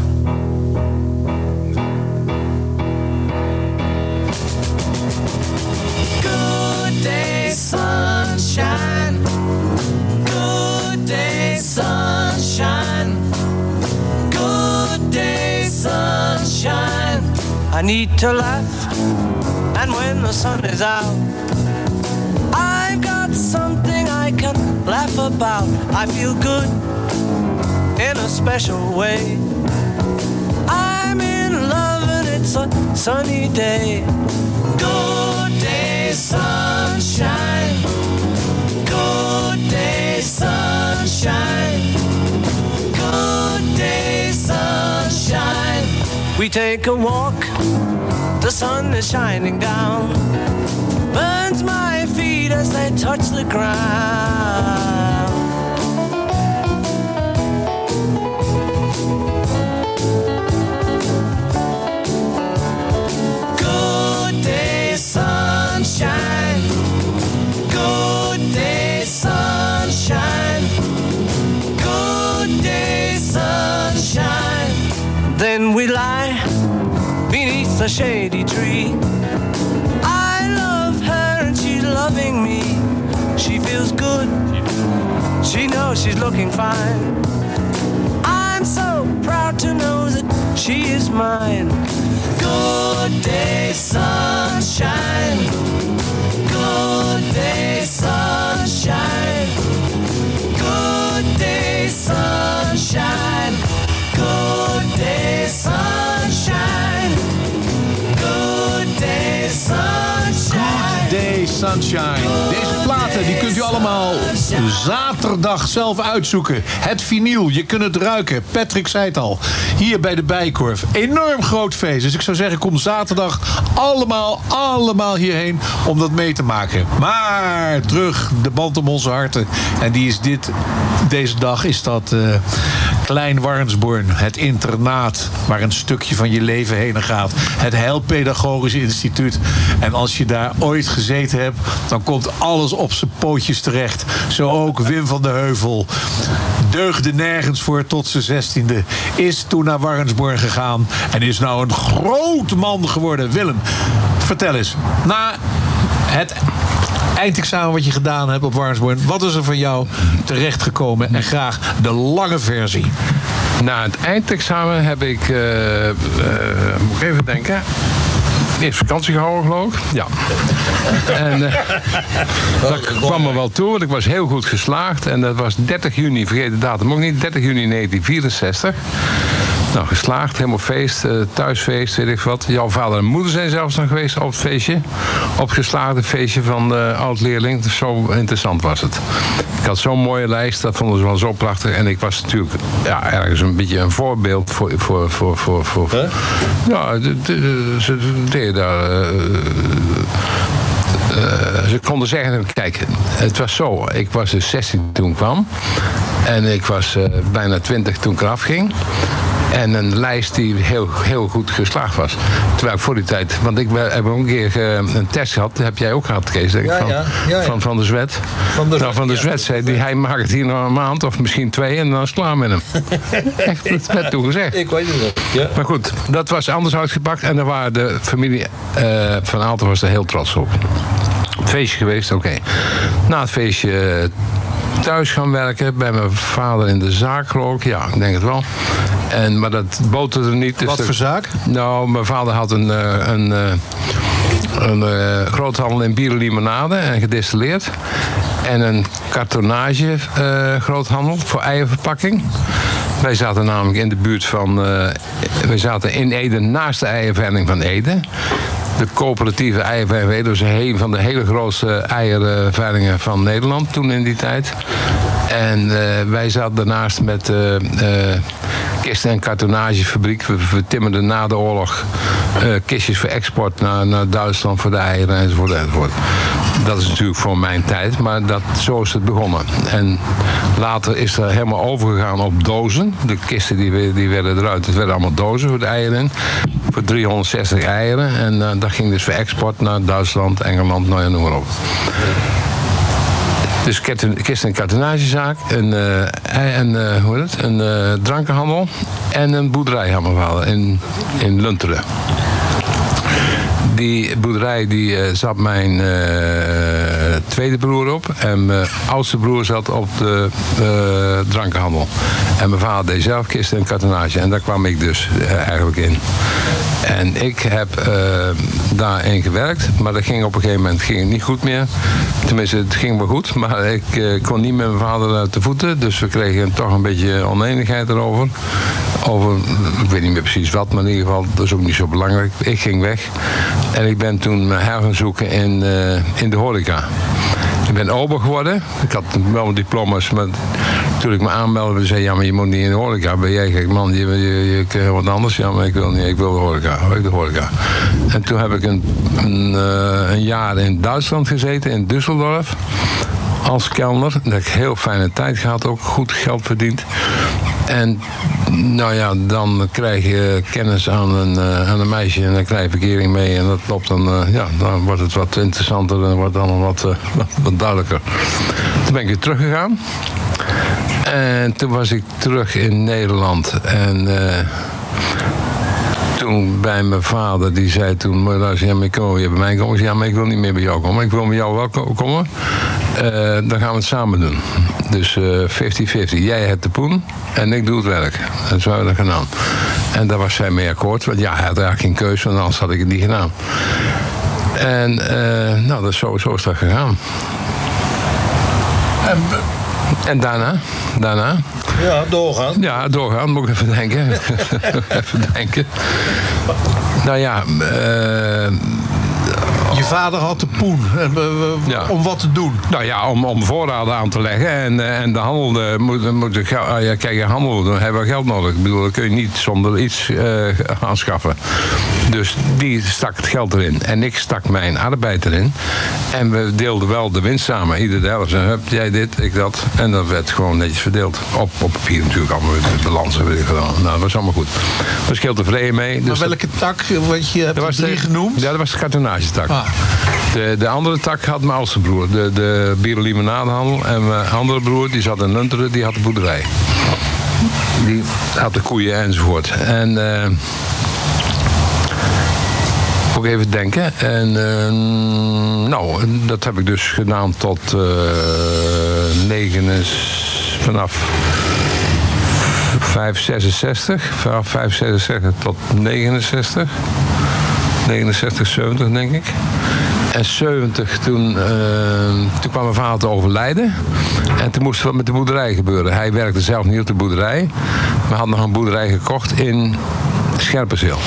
I need to laugh, and when the sun is out, I've got something I can laugh about. I feel good in a special way. I'm in love, and it's a sunny day. Good day, sunshine. Good day, sunshine. We take a walk, the sun is shining down. Burns my feet as they touch the ground. A shady tree. I love her and she's loving me. She feels good. She knows she's looking fine. I'm so proud to know that she is mine. Good day, sunshine. Good day, sunshine. Good day, sunshine. Good day, sunshine. Sunshine. Day Sunshine. Deze die kunt u allemaal zaterdag zelf uitzoeken. Het vinyl, je kunt het ruiken. Patrick zei het al. Hier bij de Bijkorf. Enorm groot feest. Dus ik zou zeggen, kom zaterdag allemaal, allemaal hierheen om dat mee te maken. Maar terug, de band om onze harten. En die is dit, deze dag is dat eh, Klein Warnsborn. Het internaat waar een stukje van je leven heen gaat. Het Heilpedagogisch Instituut. En als je daar ooit gezeten hebt, dan komt alles op zijn pootjes terecht. Zo ook Wim van de Heuvel. Deugde nergens voor tot zijn zestiende. Is toen naar Warnsborn gegaan. En is nou een groot man geworden. Willem, vertel eens. Na het eindexamen wat je gedaan hebt op Warnsborn. Wat is er van jou terechtgekomen? En graag de lange versie. Na het eindexamen heb ik, eh, eh, moet ik even denken, eerst vakantie gehouden geloof ik. Ja. En eh, dat kwam me wel toe, want ik was heel goed geslaagd. En dat was 30 juni, vergeet de datum ook niet, 30 juni 1964. Nou, geslaagd, helemaal feest, eh, thuisfeest, weet ik wat. Jouw vader en moeder zijn zelfs nog geweest op het feestje. Op het geslaagde feestje van de oud-leerling. Zo interessant was het. Ik had zo'n mooie lijst, dat vonden ze wel zo prachtig. En ik was natuurlijk ja, ergens een beetje een voorbeeld voor... voor, voor, voor, voor, Ja, ze deden daar... eh, eh, ze konden zeggen, kijk, het was zo. Ik was dus 16 toen ik kwam. En ik was eh, bijna 20 toen ik eraf ging. En een lijst die heel, heel goed geslaagd was. Terwijl ik voor die tijd... Want ik heb ook een keer eh, een test gehad. Heb jij ook gehad, Kees. Denk ik, van, ja, ja, ja. Van, van de Zwet. Van de, nou, van de Zwet zei die, hij maakt het hier nog een maand of misschien twee... en dan is het klaar met hem. Echt, dat werd toen gezegd. Ik weet het. Ja. Maar goed, dat was anders uitgepakt. En daar waren de familie eh, van Aalten was er heel trots op. Feestje geweest, oké. Na het feestje thuis gaan werken. Bij mijn vader in de zaak geloof. Ja, ik denk het wel. En, maar dat boterde niet. Dus Wat voor zaak? Nou, mijn vader had een, eh, een, eh, een eh, groothandel in bier en limonade en gedistilleerd. En een kartonage groothandel voor eierverpakking. Wij zaten namelijk in de buurt van... eh wij zaten in Ede naast de eierveiling van Ede. De coöperatieve van Ede was een van de hele grootste eierveilingen van Nederland toen in die tijd. En eh, wij zaten daarnaast met eh eh, kisten- en kartonagefabriek. We, timmerden na de oorlog eh, kistjes voor export naar, naar Duitsland voor de eieren enzovoort, enzovoort. Dat is natuurlijk voor mijn tijd, maar dat, zo is het begonnen. En later is er helemaal overgegaan op dozen. De kisten die, die werden eruit. Het werden allemaal dozen voor de eieren. Voor 360 eieren. En eh, dat ging dus voor export naar Duitsland, Engeland, nou ja, noem maar op. Dus kist- kist- en kartonagezaak, een, eh, en, eh, hoe heet het? een eh, drankenhandel en een boerderij in, in Lunteren. Die boerderij die, zat mijn tweede broer op. En mijn oudste broer zat op de drankenhandel. En mijn vader deed zelf kisten en kartonage. En daar kwam ik dus eigenlijk in. En ik heb eh, daarin gewerkt. Maar dat ging op een gegeven moment ging niet goed meer. Tenminste, het ging wel goed. Maar ik eh, kon niet met mijn vader uit de voeten. Dus we kregen toch een beetje oneenigheid erover. Over, ik weet niet meer precies wat, maar in ieder geval, dat is ook niet zo belangrijk. Ik ging weg. En ik ben toen mijn gaan zoeken in, eh, in de horeca. Ben ober geworden. Ik had wel diploma's, maar toen ik me aanmeldde, zei ja, maar je moet niet in de horeca. Ben jij gek man, je, je, je, wat anders. Ja, maar ik wil niet, ik wil de horeca. Ik de horeca. En toen heb ik een, een, eh, een jaar in Duitsland gezeten, in Düsseldorf. Als kelner. Dat ik heel fijne tijd gehad, ook goed geld verdiend. En nou ja, dan krijg je kennis aan een, eh, aan een meisje en dan krijg je verkering mee. En dat loopt dan, eh, ja, dan wordt het wat interessanter en wordt wat, eh, wat, wat duidelijker. Toen ben ik weer teruggegaan. En toen was ik terug in Nederland. En bij mijn vader, die zei toen... "Maar luister, ja, maar ik kom weer bij mij komen. Ja, maar ik wil niet meer bij jou komen. Ik wil met jou wel ko- komen. Eh, dan gaan we het samen doen. Dus eh, 50-50. Jij hebt de poen en ik doe het werk. En zo hebben we dat gedaan. En daar was zij mee akkoord. Want ja, hij had eigenlijk geen keuze, want anders had ik het niet gedaan. En eh, nou, dat is zo, zo is dat gegaan. En daarna? Daarna? Ja, doorgaan. Ja, doorgaan, moet ik even denken. even denken. Nou ja, eh, Je vader had de poen. En, eh, eh, Om wat te doen? Nou ja, om, om voorraden aan te leggen. En, eh, en de handel eh, moet, moet ah, ja, kijk, handel, dan hebben we geld nodig. Ik bedoel, dat kun je niet zonder iets eh, aanschaffen. Dus die stak het geld erin. En ik stak mijn arbeid erin. En we deelden wel de winst samen. Ieder de helft. En hup, jij dit, ik dat. En dat werd gewoon netjes verdeeld. Op, op papier natuurlijk allemaal. De balans hebben we gedaan. Nou, dat was allemaal goed. Ik was heel tevreden mee. Maar Dus dat- welke tak? Want je hebt er was drie de, genoemd. Ja, dat was de kartonagetak. Ah. De, de andere tak had mijn oudste broer, de, de bier- en mijn andere broer, die zat in Lunteren, die had de boerderij. Die had de koeien enzovoort. En... eh ook even denken. En eh, nou, dat heb ik dus gedaan tot eh 9 is vanaf 5, 66. Vanaf 5, 66 tot 69. 69, 70 denk ik. En 70, toen, eh, toen kwam mijn vader te overlijden. En toen moest wat met de boerderij gebeuren. Hij werkte zelf niet op de boerderij. Maar had nog een boerderij gekocht in Scherpenzeel.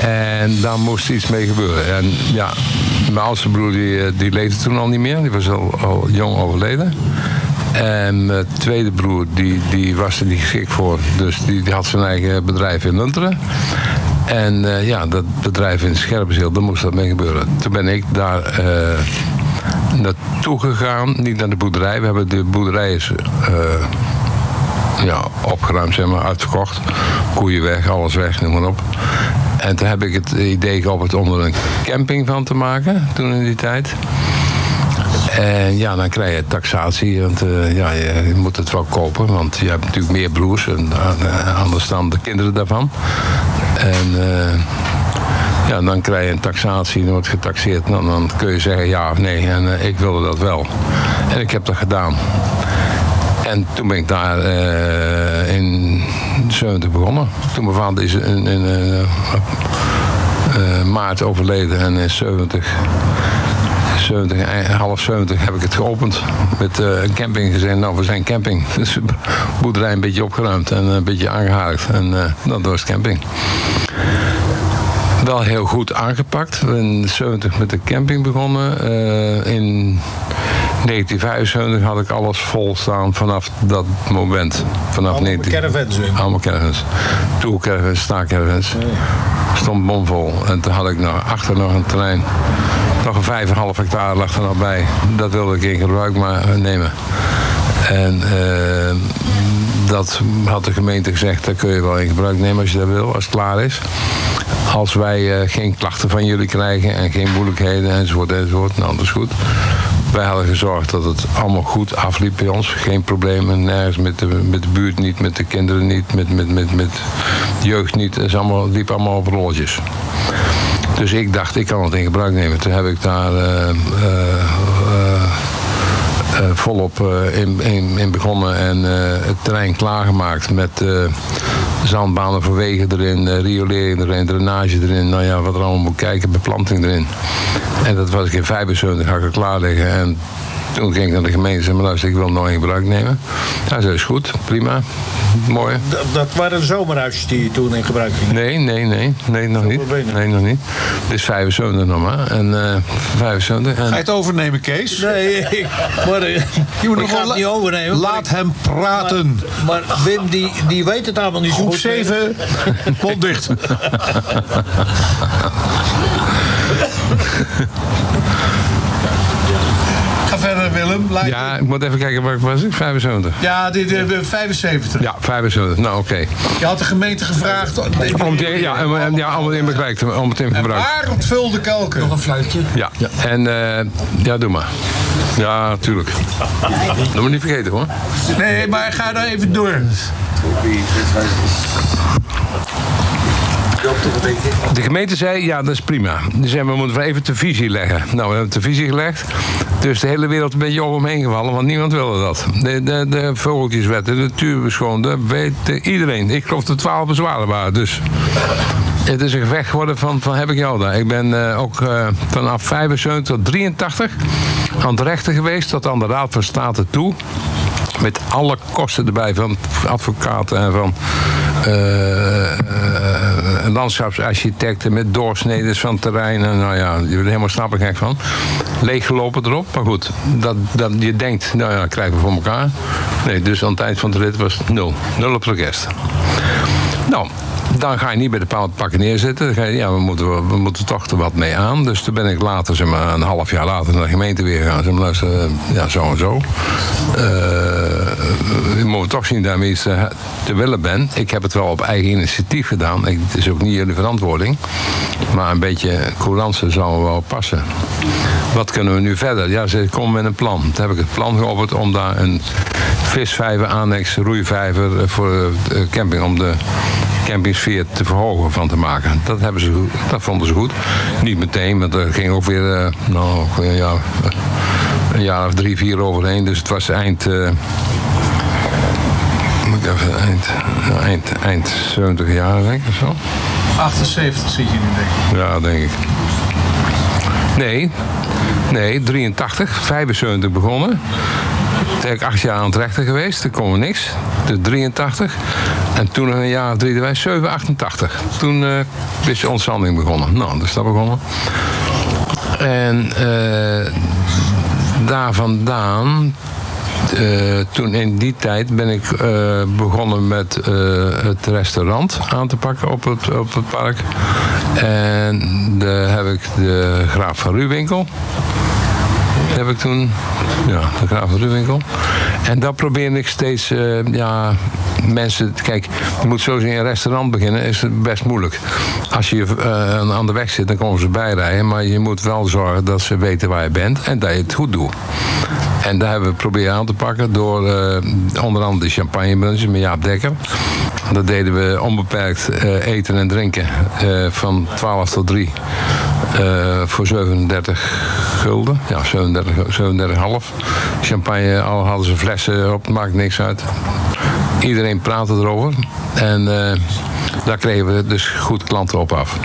En daar moest iets mee gebeuren. En ja, mijn oudste broer die, eh, die leefde toen al niet meer. Die was al, al jong overleden. En mijn tweede broer die, die was er niet geschikt voor. Dus die, die had zijn eigen bedrijf in Lunteren. En eh, ja, dat bedrijf in Scherpenzeel, daar moest dat mee gebeuren. Toen ben ik daar eh, naartoe gegaan. Niet naar de boerderij. We hebben de boerderij is, eh, ja, opgeruimd, zeg maar, uitverkocht. Koeien weg, alles weg, noem maar op. En toen heb ik het idee gehad om er een camping van te maken, toen in die tijd. En ja, dan krijg je taxatie, want ja, je, moet het wel kopen, want je hebt natuurlijk meer broers en anders dan de kinderen daarvan. En eh, ja, dan krijg je een taxatie, dan wordt getaxeerd, dan, dan kun je zeggen ja of nee. En eh, ik wilde dat wel. En ik heb dat gedaan. En toen ben ik daar eh, in 70 begonnen. Toen mijn vader is in, in maart overleden en in 70, 70, eh, half 70 heb ik het geopend. Met eh, een camping gezegd, nou we zijn camping. Dus de boerderij een beetje opgeruimd en een beetje aangehaakt. En eh dat was camping. Wel heel goed aangepakt. We zijn in 70 met de camping begonnen. Eh, in 1975 had ik alles vol staan vanaf dat moment. Vanaf Allemaal 19... caravans, hè? Allemaal caravans. Toolcaravans, staakcaravans. Stond bomvol. En toen had ik nog achter nog een Nog een 5,5 hectare lag er nog bij. Dat wilde ik in gebruik maar eh, nemen. En eh, dat had de gemeente gezegd, dat kun je wel in gebruik nemen als je dat wil, als het klaar is. Als wij eh, geen klachten van jullie krijgen en geen moeilijkheden enzovoort enzovoort, nou dat is goed. Wij hadden gezorgd dat het allemaal goed afliep bij ons. Geen problemen, nergens met de, met de buurt niet, met de kinderen niet, met, met, met, met de jeugd niet. Het allemaal, liep allemaal op rolletjes. Dus ik dacht, ik kan het in gebruik nemen. Toen heb ik daar eh, eh, volop eh, in, in, in begonnen en eh, het terrein klaargemaakt met eh, zandbanen voor wegen erin, eh, riolering erin, drainage erin, nou ja, wat er allemaal moet kijken, beplanting erin. En dat was ik in 75 had ik er klaar liggen en toen ging ik naar de gemeente en zei, maar luister, ik wil nog in gebruik nemen. Ja, dat is goed, prima, mooi. Dat, dat waren de zomerhuisjes die je toen in gebruik ging. Nee, nee, nee, nee, nog niet. Nee, nog niet. Het is 75 nog maar. En eh 75. En... Ga je het overnemen, Kees? Nee, ik- maar eh, Je moet ik nog ga wel het niet overnemen. Laat hem praten. Maar, maar Wim, die, die weet het allemaal niet zo Groep goed. 7, mond dicht. Verder, Willem. Laat- Ja, ik moet even kijken waar ik was. Ik 75. Ja, dit, eh, 75. Ja, 75. Nou, oké. Je had de gemeente gevraagd. Om ja, om, om- ja, om het in te om het in gebruik. Waar ontvulde kelken? Nog een fluitje. Ja, en eh, ja, doe maar. Ja, tuurlijk. Dat moet niet vergeten hoor. Nee, maar ga daar even door. De gemeente zei, ja, dat is prima. Die zei, we moeten even de visie leggen. Nou, we hebben de visie gelegd. Dus de hele wereld een beetje over hem gevallen, want niemand wilde dat. De, de, de vogeltjeswet, de weet iedereen. Ik geloof dat 12 bezwaren waren, dus... Het is een gevecht geworden van, van heb ik jou daar. Ik ben eh, ook eh, vanaf 75 tot 83 aan het rechten geweest, tot aan de Raad van State toe. Met alle kosten erbij van advocaten en van eh, landschapsarchitecten met doorsneden van terreinen. Nou ja, je wordt helemaal snappen gek van. Leeggelopen erop. Maar goed, dat, dat, je denkt, nou ja, krijgen we voor elkaar. Nee, dus aan het eind van de rit was het nul. Nul op orkest. Nou, dan ga je niet bij de pakken neerzitten. Dan ga je, ja, we moeten, we moeten toch er wat mee aan. Dus toen ben ik later, zeg maar, een half jaar later naar de gemeente weer gegaan. Zeg maar, luister, eh, ja, zo en zo. Eh, je moet toch zien ik iets te, willen ben. Ik heb het wel op eigen initiatief gedaan. Ik, het is ook niet jullie verantwoording. Maar een beetje courantse zou wel passen. Wat kunnen we nu verder? Ja, ze komen met een plan. Toen heb ik het plan geopperd om daar een visvijver, annex, roeivijver eh, voor camping om de campingsfeer te verhogen van te maken. Dat, hebben ze, dat vonden ze goed. Niet meteen, want er ging ook weer eh, nou, ja, een jaar of drie, vier overheen. Dus het was eind. eh, moet ik even, eind, eind, eind 70 jaar, denk ik of zo. 78 zit je nu, denk ik. Ja, denk ik. Nee, nee, 83, 75 begonnen. Ik acht jaar aan het rechter geweest, toen kon er niks. Dus 83. En toen een jaar of drie erbij, 7, 88. Toen eh, is de ontzanding begonnen. Nou, dus dat begonnen. En eh, daar vandaan eh, toen in die tijd ben ik eh, begonnen met eh, het restaurant aan te pakken op het, op het park. En daar heb ik de Graaf van Ruwinkel. Heb ik toen, ja, de Graaf van Ruwinkel. En daar probeerde ik steeds, eh, ja, mensen, kijk, je moet zo in een restaurant beginnen, is het best moeilijk. Als je eh, aan de weg zit, dan komen ze bijrijden, maar je moet wel zorgen dat ze weten waar je bent en dat je het goed doet. En daar hebben we proberen aan te pakken door eh, onder andere de champagnebrunches met Jaap Dekker. Dat deden we onbeperkt eh, eten en drinken eh, van 12 tot 3 eh, voor 37 gulden. Ja, 37, 37,5. Champagne, al hadden ze flessen op, maakt niks uit. Iedereen praatte erover. En daar kregen we dus goed klanten op af.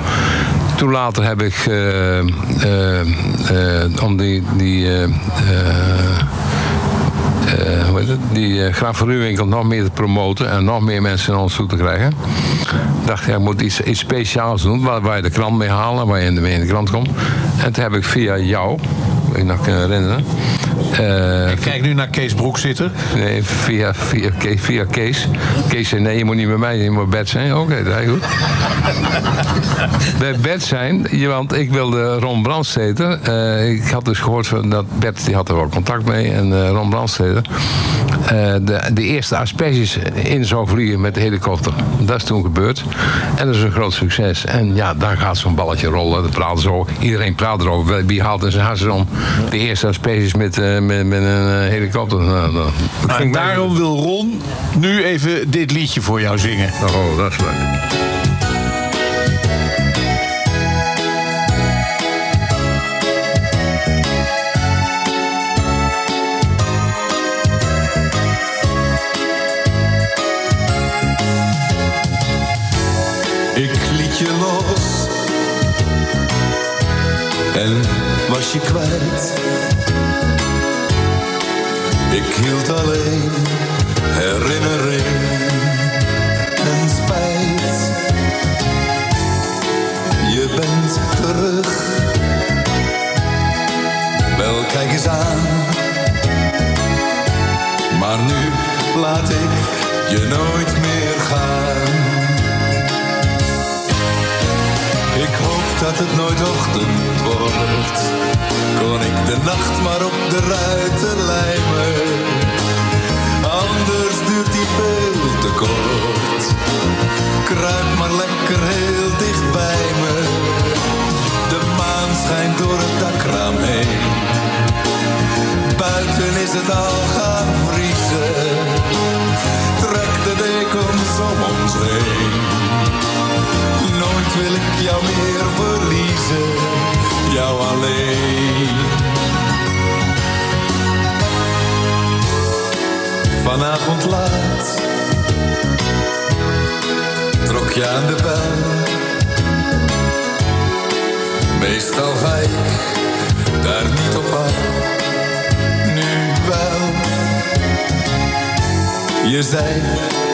Toen later heb ik, eh, eh, eh, om die, die hoe heet het? die Graaf nog meer te promoten en nog meer mensen naar ons toe te krijgen. dacht ik, ik moet iets, iets speciaals doen waar, waar je de krant mee halen, waar je in de, mee in de krant komt. En toen heb ik via jou, ik nog kunnen herinneren. eh, Ik kijk nu naar Kees Broek zitten. Nee, via, via, Kees, via Kees. Kees zei, nee, je moet niet bij mij, je moet bij Bert zijn. Oké, dat is goed. bij Bert zijn, want ik wilde Ron Brandsteder. eh, ik had dus gehoord van dat Bert, die had er wel contact mee. En eh, Ron Brandsteder, de, de eerste asperges in zou vliegen met de helikopter. Dat is toen gebeurd. En dat is een groot succes. En ja, daar gaat zo'n balletje rollen. Dat praten zo, iedereen praat erover. Wie haalt in zijn hartstikke om de eerste asperges met, eh, met, met een eh, helikopter? Nou, En mij- daarom wil Ron nu even dit liedje voor jou zingen. Oh, dat is leuk. Kwijt. Ik hield alleen herinnering en spijt. Je bent terug, wel kijk eens aan. Maar nu laat ik je nooit meer gaan. Dat het nooit ochtend wordt. Kon ik de nacht maar op de ruiten lijmen. Anders duurt die veel te kort. Kruip maar lekker heel dicht bij me. De maan schijnt door het dakraam heen. Buiten is het al gaan vriezen. Trek de dekens om ons heen. Nooit wil ik jou meer verliezen, jou alleen. Vanavond laat trok je aan de bel. Meestal ga ik daar niet op af, nu wel. Je zei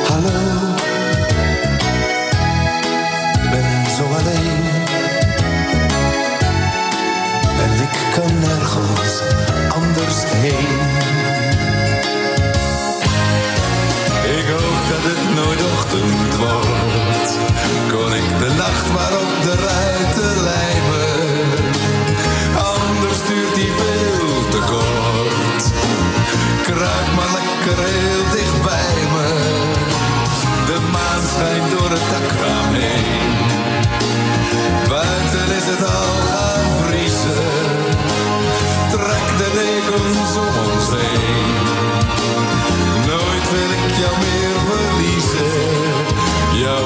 hallo kan nergens anders heen. Ik hoop dat het nooit ochtend wordt. Kon ik de nacht maar op de ruiten lijmen. Anders duurt die veel te kort. Kruip maar lekker heel dicht bij me. De maan schijnt door het dakraam heen. Buiten is het al gaan vriezen. Trek de dekens om ons heen. Nooit wil ik jou meer verliezen, jou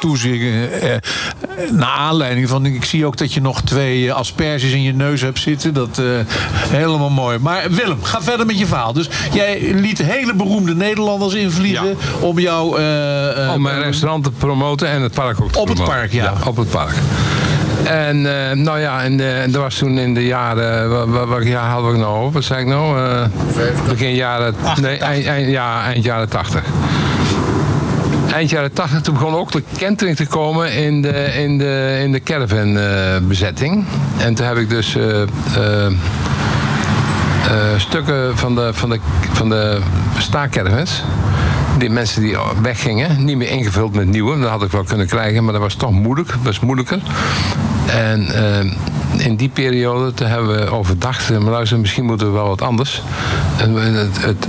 toezingen. Eh, naar aanleiding van, ik zie ook dat je nog twee eh, asperges in je neus hebt zitten. Dat eh, helemaal mooi. Maar Willem, ga verder met je verhaal. Dus jij liet hele beroemde Nederlanders invliegen om jou... eh, eh, Om mijn restaurant te promoten en het park ook te Op het park, ja. Op het park. En eh, nou ja, en, dat was toen in de jaren, wat, jaar hadden we nou over? Wat zei ik nou? Begin jaren, nee, eind, eind, ja, eind jaren 80. Eind jaren 80 toen begon ook de kentering te komen in de, in de, in de caravan eh, bezetting. En toen heb ik dus eh, eh, stukken van de, van de, van de staakcaravans. Die mensen die weggingen, niet meer ingevuld met nieuwe. Dat had ik wel kunnen krijgen, maar dat was toch moeilijk. Was moeilijker. En in die periode toen hebben we overdacht, maar luister, misschien moeten we wel wat anders. En het, het,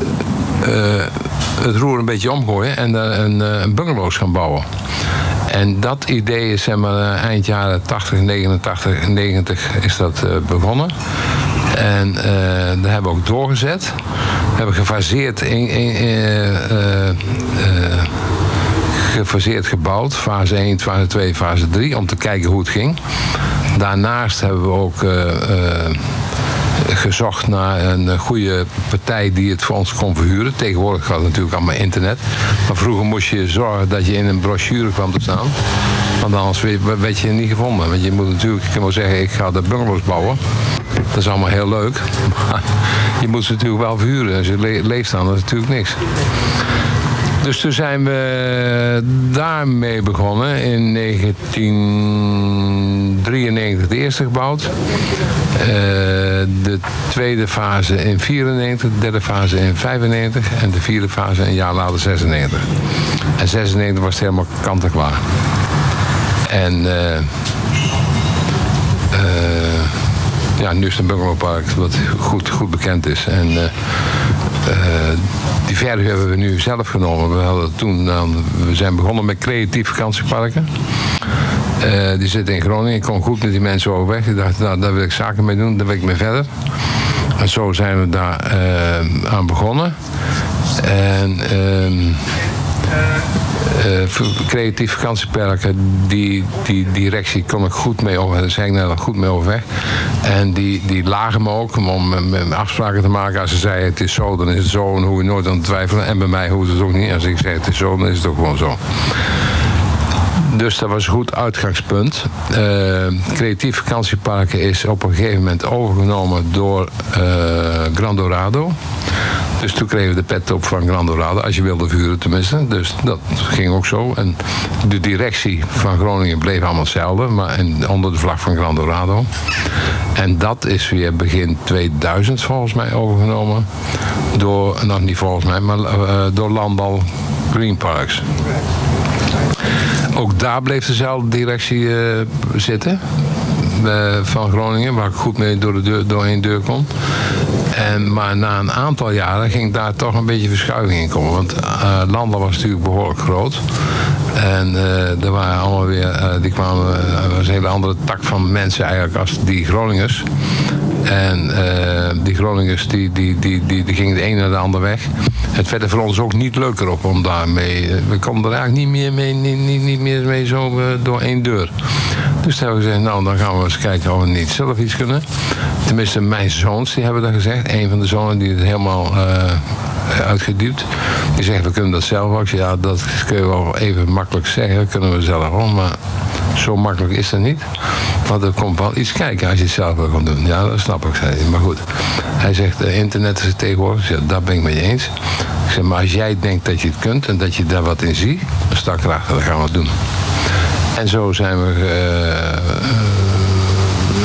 het roer een beetje omgooien en daar een, eh, een bungalow's gaan bouwen. En dat idee is zeg maar, eh, eind jaren 80, 89, 90 is dat eh, begonnen. En eh daar hebben we ook doorgezet. We hebben gefaseerd, in, in, eh, eh, eh, gefaseerd gebouwd. Fase 1, fase 2, fase 3. Om te kijken hoe het ging. Daarnaast hebben we ook eh, eh, gezocht naar een goede partij die het voor ons kon verhuren. Tegenwoordig gaat het natuurlijk allemaal internet. Maar vroeger moest je zorgen dat je in een brochure kwam te staan. Want anders werd je niet gevonden. Want je moet natuurlijk, kan wel zeggen, ik ga de bungalows bouwen. Dat is allemaal heel leuk. Maar je moet ze natuurlijk wel verhuren. Als je le leeg staan, dat is natuurlijk niks. Dus toen zijn we daarmee begonnen in 1993 de eerste gebouwd. Eh, de tweede fase in 94, de derde fase in 95 en de vierde fase een jaar later 96. En 96 was het helemaal kant en klaar. En eh, eh, ja, nu is het een bungalowpark wat goed, goed bekend is. En die verhuur hebben we nu zelf genomen. We, hadden toen, dan, we zijn begonnen met creatief vakantieparken. Eh, die zitten in Groningen. Ik kon goed met die mensen overweg. Ik dacht, nou, daar wil ik zaken mee doen. Daar wil ik mee verder. En zo zijn we daar eh, aan begonnen. En ehm, eh, creatief vakantieparken, die, die directie kon ik goed mee over, daar zei ik goed mee overweg. En die, die lagen me ook om- met me afspraken te maken. Als ze zeiden het is zo, dan is het zo en hoe je nooit aan te twijfelen. En bij mij hoeft het ook niet. Als ik zei het is zo, dan is het ook gewoon zo. Dus dat was een goed uitgangspunt. Eh, creatief vakantieparken is op een gegeven moment overgenomen door eh Grand Dorado. Dus toen kregen we de pet op van Grand Dorado, als je wilde vuren tenminste. Dus dat ging ook zo. En de directie van Groningen bleef allemaal hetzelfde, maar onder de vlag van Grand Dorado. En dat is weer begin 2000 volgens mij overgenomen. Door, nog niet volgens mij, maar eh, door Landal Green Parks. Ook daar bleef dezelfde directie eh, zitten. eh, van Groningen, waar ik goed mee door, de deur, door één deur kon. En, maar na een aantal jaren ging daar toch een beetje verschuiving in komen. Want uh, Landel was natuurlijk behoorlijk groot. En eh, er waren allemaal weer, eh, die kwamen, was een hele andere tak van mensen eigenlijk als die Groningers. En eh, die Groningers die, die, die, die, die gingen de ene naar de andere weg. Het werd er voor ons ook niet leuker op om daarmee. eh, We konden er eigenlijk niet meer mee, niet, niet, niet meer mee zo eh, door één deur. Dus toen hebben we gezegd, nou dan gaan we eens kijken of we niet zelf iets kunnen. Tenminste, mijn zoons die hebben dat gezegd. Een van de zonen die het helemaal uitgediept. Die zegt, we kunnen dat zelf ook. Ja, dat kun je wel even makkelijk zeggen. Dat kunnen we zelf ook. Maar zo makkelijk is dat niet. Want er komt wel iets kijken als je het zelf wil gaan doen. Ja, dat snap ik, zei hij. Maar goed, hij zegt, eh, internet is het tegenwoordig. Ja, daar ben ik mee eens. Ik zeg, maar als jij denkt dat je het kunt en dat je daar wat in ziet, dan sta ik erachter, dan gaan we het doen. En zo zijn we, eh, eh,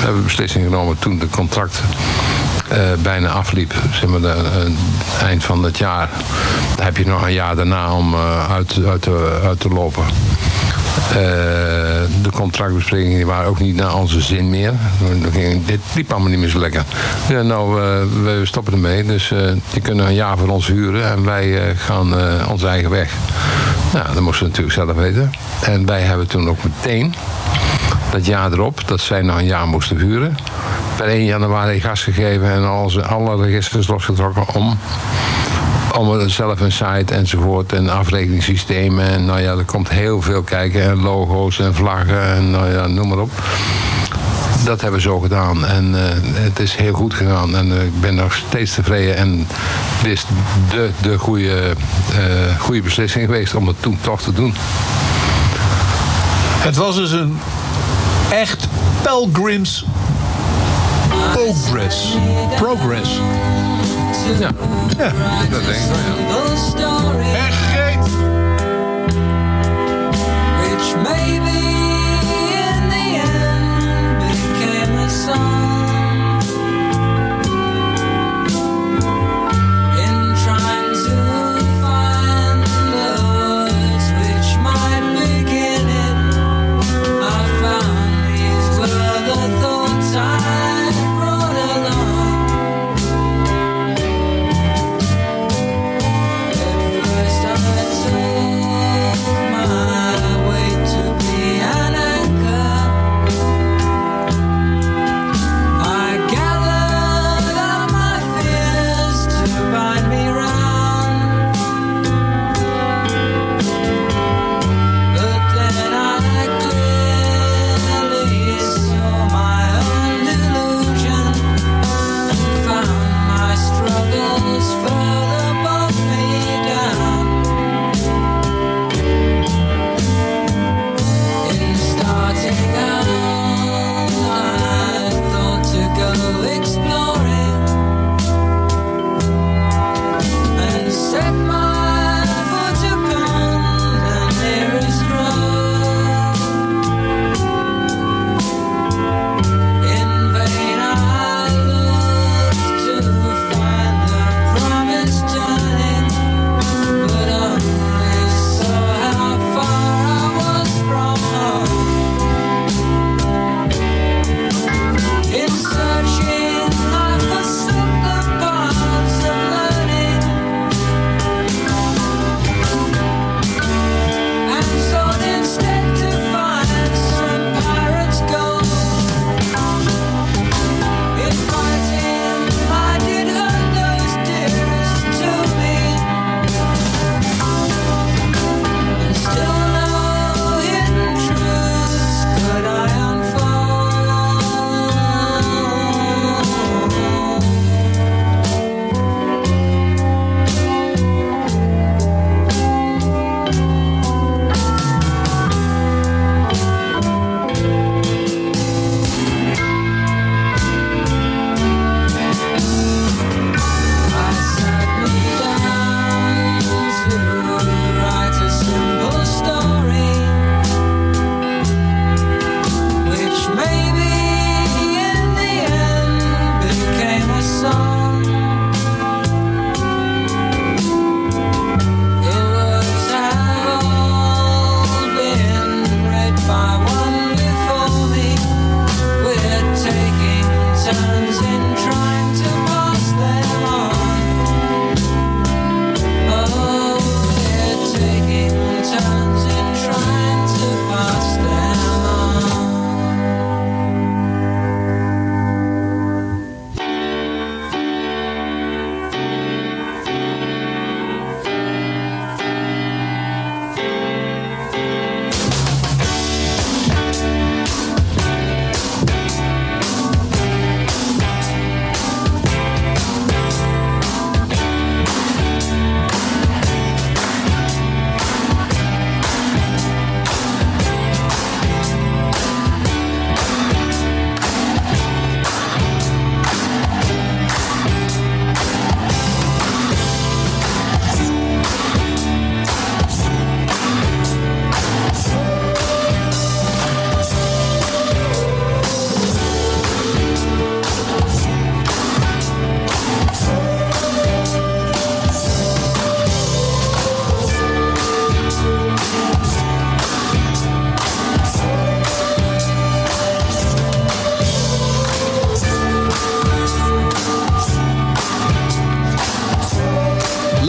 hebben we beslissing genomen toen de contract eh, bijna afliep. Zeg maar, eh, eind van het jaar. Dan heb je nog een jaar daarna om eh, uit, uit, te, uit te lopen. Eh, de contractbesprekingen waren ook niet naar onze zin meer. Dit liep allemaal niet meer zo lekker. Ja, nou, we stoppen ermee. Dus eh, die kunnen een jaar voor ons huren en wij eh, gaan onze eigen weg. Nou, dat moesten we natuurlijk zelf weten. En wij hebben toen ook meteen dat jaar erop, dat zij nog een jaar moesten huren, per 1 januari gas gegeven en al alle registers losgetrokken om er zelf een site enzovoort en afrekeningssystemen. En nou ja, er komt heel veel kijken. En logo's en vlaggen en nou ja, noem maar op. Dat hebben we zo gedaan. En eh, het is heel goed gegaan. En eh, ik ben nog steeds tevreden. En het is de, de goede, eh, goede beslissing geweest om het toen toch te doen. Het was dus een echt Pelgrims Progress. Progress. Ja, ja. dat denk ik wel, ja. En Greet.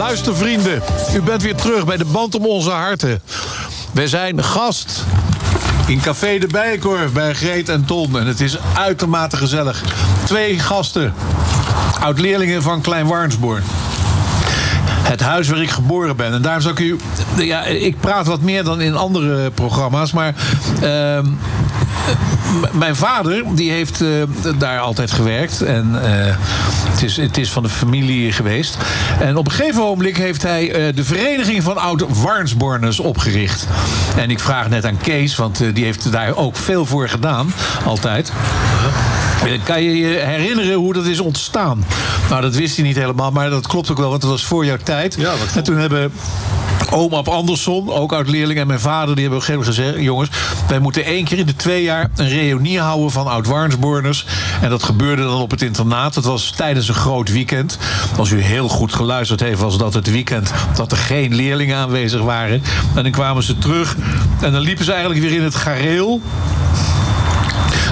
Luistervrienden, u bent weer terug bij de band om onze harten. Wij zijn gast in Café de Bijenkorf bij Greet en Ton. En het is uitermate gezellig. Twee gasten, oud-leerlingen van Klein Warnsborn. Het huis waar ik geboren ben. En daarom zou ik u. Ja, ik praat wat meer dan in andere programma's. Maar. ehm, mijn vader die heeft eh, daar altijd gewerkt. En eh, het, is, het is van de familie geweest. En op een gegeven ogenblik heeft hij eh, de Vereniging van Oud-Warnsborners opgericht. En ik vraag net aan Kees, want die heeft daar ook veel voor gedaan. Altijd. Kan je je herinneren hoe dat is ontstaan? Nou, dat wist hij niet helemaal, maar dat klopt ook wel, want het was voor jouw tijd. en toen hebben oom Ab Andersson, ook oud-leerling, en mijn vader, die hebben op een gegeven moment gezegd: jongens, wij moeten één keer in de twee jaar een reunie houden van oud-Warnsborners. En dat gebeurde dan op het internaat. Dat was tijdens een groot weekend. Als u heel goed geluisterd heeft, was dat het weekend dat er geen leerlingen aanwezig waren. En dan kwamen ze terug en dan liepen ze eigenlijk weer in het gareel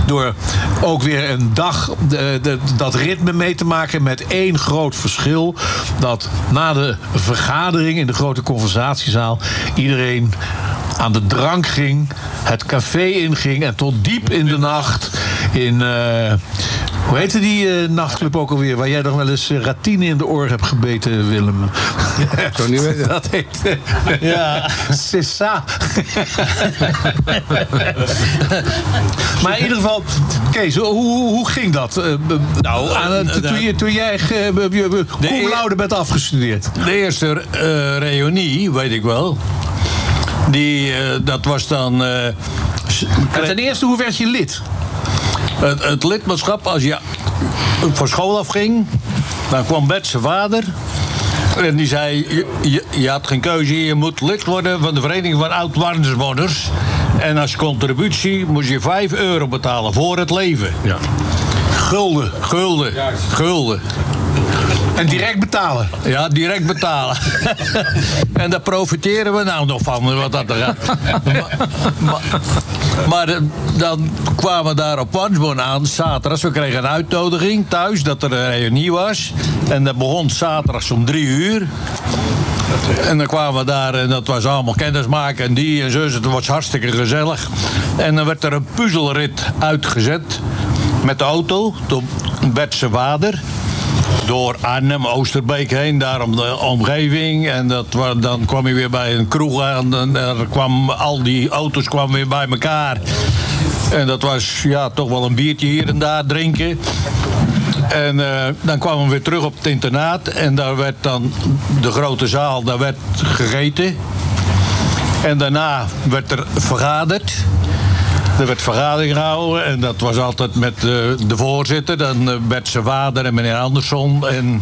door ook weer een dag de, de- dat ritme mee te maken met één groot verschil. Dat na de vergadering in de grote conversatiezaal iedereen aan de drank ging, het café inging en tot diep in de nacht in. eh, hoe heette die eh, nachtclub ook alweer? Waar jij nog wel eens eh, ratine in de oor hebt gebeten, Willem. Zou niet weten. Dat heet. eh, ja, Sissa. maar in ieder geval, Kees, hoe, hoe, hoe ging dat? Nou, aan het- toen, je, toen jij eh, cum laude bent afgestudeerd. De eerste eh reunie, weet ik wel. Die, eh, dat was dan... eh, s- ten eerste, hoe werd je lid? Het, het lidmaatschap, als je van school afging... dan kwam Bert zijn vader... En die zei, je, je, je had geen keuze, je moet lid worden van de Vereniging van Oud-Warnsbonners. En als contributie moest je 5 euro betalen voor het leven. Ja. Gulden, gulden, gulden. En direct betalen? Ja, direct betalen. en daar profiteren we nou nog van, wat dat er gaat. maar maar, eh, dan kwamen we daar op Wansborn aan, zaterdags. We kregen een uitnodiging thuis dat er een reunie was. En dat begon zaterdags om drie uur. En dan kwamen we daar en dat was allemaal kennismaken en die en zus. Het was hartstikke gezellig. En dan werd er een puzzelrit uitgezet met de auto door Bert zijn vader. Door Arnhem, Oosterbeek heen, daar om de omgeving. En dat, dan kwam je weer bij een kroeg aan. En daar kwam, al die auto's kwamen weer bij elkaar. En dat was ja, toch wel een biertje hier en daar drinken. En eh, dan kwamen we weer terug op het internaat. En daar werd dan de grote zaal, daar werd gegeten. En daarna werd er vergaderd. Er werd vergadering gehouden en dat was altijd met eh, de voorzitter. Dan eh, werd zijn vader en meneer Andersson en...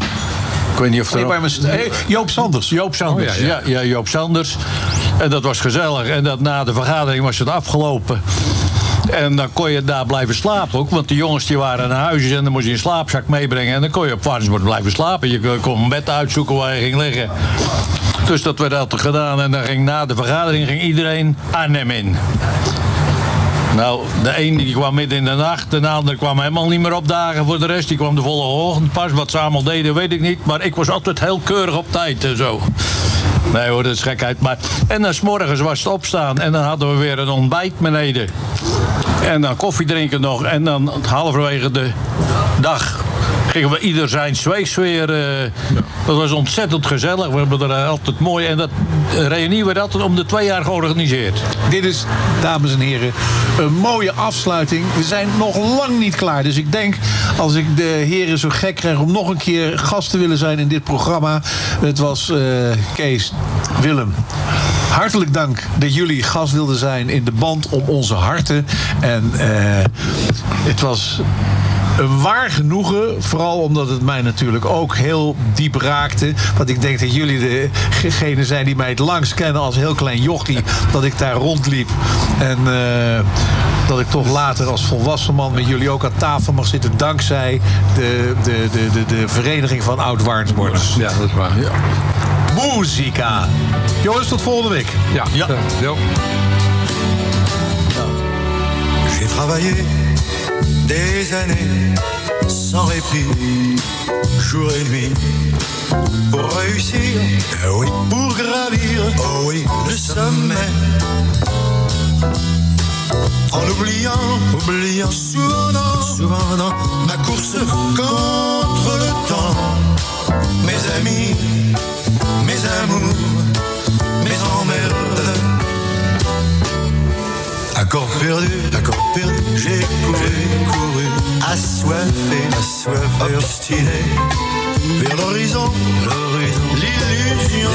Ik weet niet of er... Nee, Joop Sanders. Joop Sanders, Oh, ja, ja, ja. ja. Joop Sanders. En dat was gezellig. En dat na de vergadering was het afgelopen. En dan kon je daar blijven slapen ook. Want de jongens die waren naar huis en dan moest je een slaapzak meebrengen. En dan kon je op Warnsbord blijven slapen. Je kon een bed uitzoeken waar je ging liggen. Dus dat werd altijd gedaan. En dan ging na de vergadering ging iedereen Arnhem in. Nou, de een die kwam midden in de nacht, de ander kwam helemaal niet meer opdagen voor de rest. Die kwam de volgende ochtend pas. Wat ze allemaal deden, weet ik niet. Maar ik was altijd heel keurig op tijd en zo. Nee hoor, dat is gekheid. Maar... En dan 's morgens was het opstaan en dan hadden we weer een ontbijt beneden. En dan koffie drinken nog. En dan halverwege de dag gingen we ieder zijn zwees weer. eh, Dat was ontzettend gezellig. We hebben er eh, altijd mooi. En dat eh, reunie werd altijd om de twee jaar georganiseerd. Dit is, dames en heren, een mooie afsluiting. We zijn nog lang niet klaar. Dus ik denk, als ik de heren zo gek krijg om nog een keer gast te willen zijn in dit programma. Het was Kees, Willem. Hartelijk dank dat jullie gast wilden zijn in de band om onze harten. En het was een waar genoegen. Vooral omdat het mij natuurlijk ook heel diep raakte. Want ik denk dat jullie degene zijn die mij het langst kennen als heel klein jochie. Dat ik daar rondliep. En eh, dat ik toch later als volwassen man met jullie ook aan tafel mag zitten. Dankzij de, de, de, de, de vereniging van oud-Warnsborners. Ja, dat is waar. Ja. Muzika. Jongens, tot volgende week. Ja. ja. J'ai travaillé des années sans répit, jour et nuit, pour réussir, eh oui, pour gravir, oh oui, le sommet. En oubliant, oubliant souvent dans, souvent dans ma course contre le temps, mes amis, mes amours, mes emmerdes. Accord perdu, accord perdu, j'ai couru, couru, assoiffé, assoiffé, obstiné, vers l'horizon, l'horizon, l'illusion,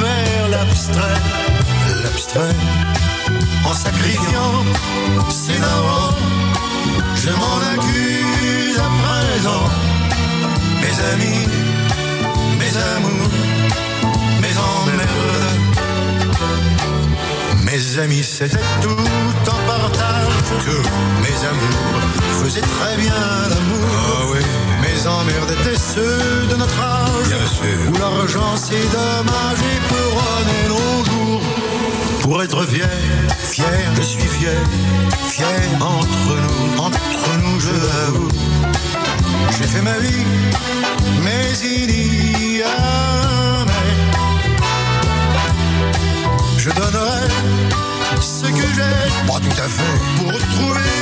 vers l'abstrait, l'abstrait, en sacrifiant ses darons, je m'en accuse à présent, mes amis, mes amours, Mes amis, c'était tout en partage. Que mes amours faisaient très bien l'amour. Mes emmerdes étaient ceux de notre âge. Où l'argent c'est dommage et couronne nos jours. Pour être fier, fier, je suis fier, fier entre nous, entre nous, je l'avoue. J'ai fait ma vie, mais il y a Je donnerai ce que j'ai, pas tout à fait, pour retrouver,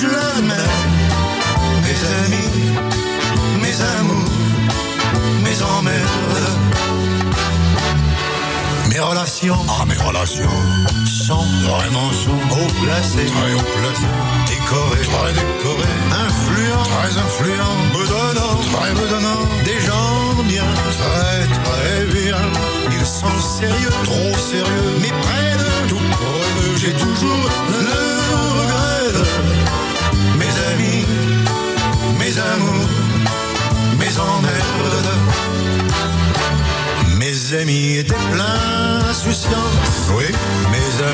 je l'admets, mes amis, mes amours, mes emmerdes. Mes relations, ah mes relations, sont vraiment sont haut placées, très haut placées, décorées, très décorées, influents, très influents, me donnant, très me donnant, des gens bien, très très bien sans sérieux, trop sérieux. Mais près de tout j'ai toujours le regret. Mes amis, mes amours, mes emmerdes. Mes amis étaient pleins d'insouciance. Oui, mes amis.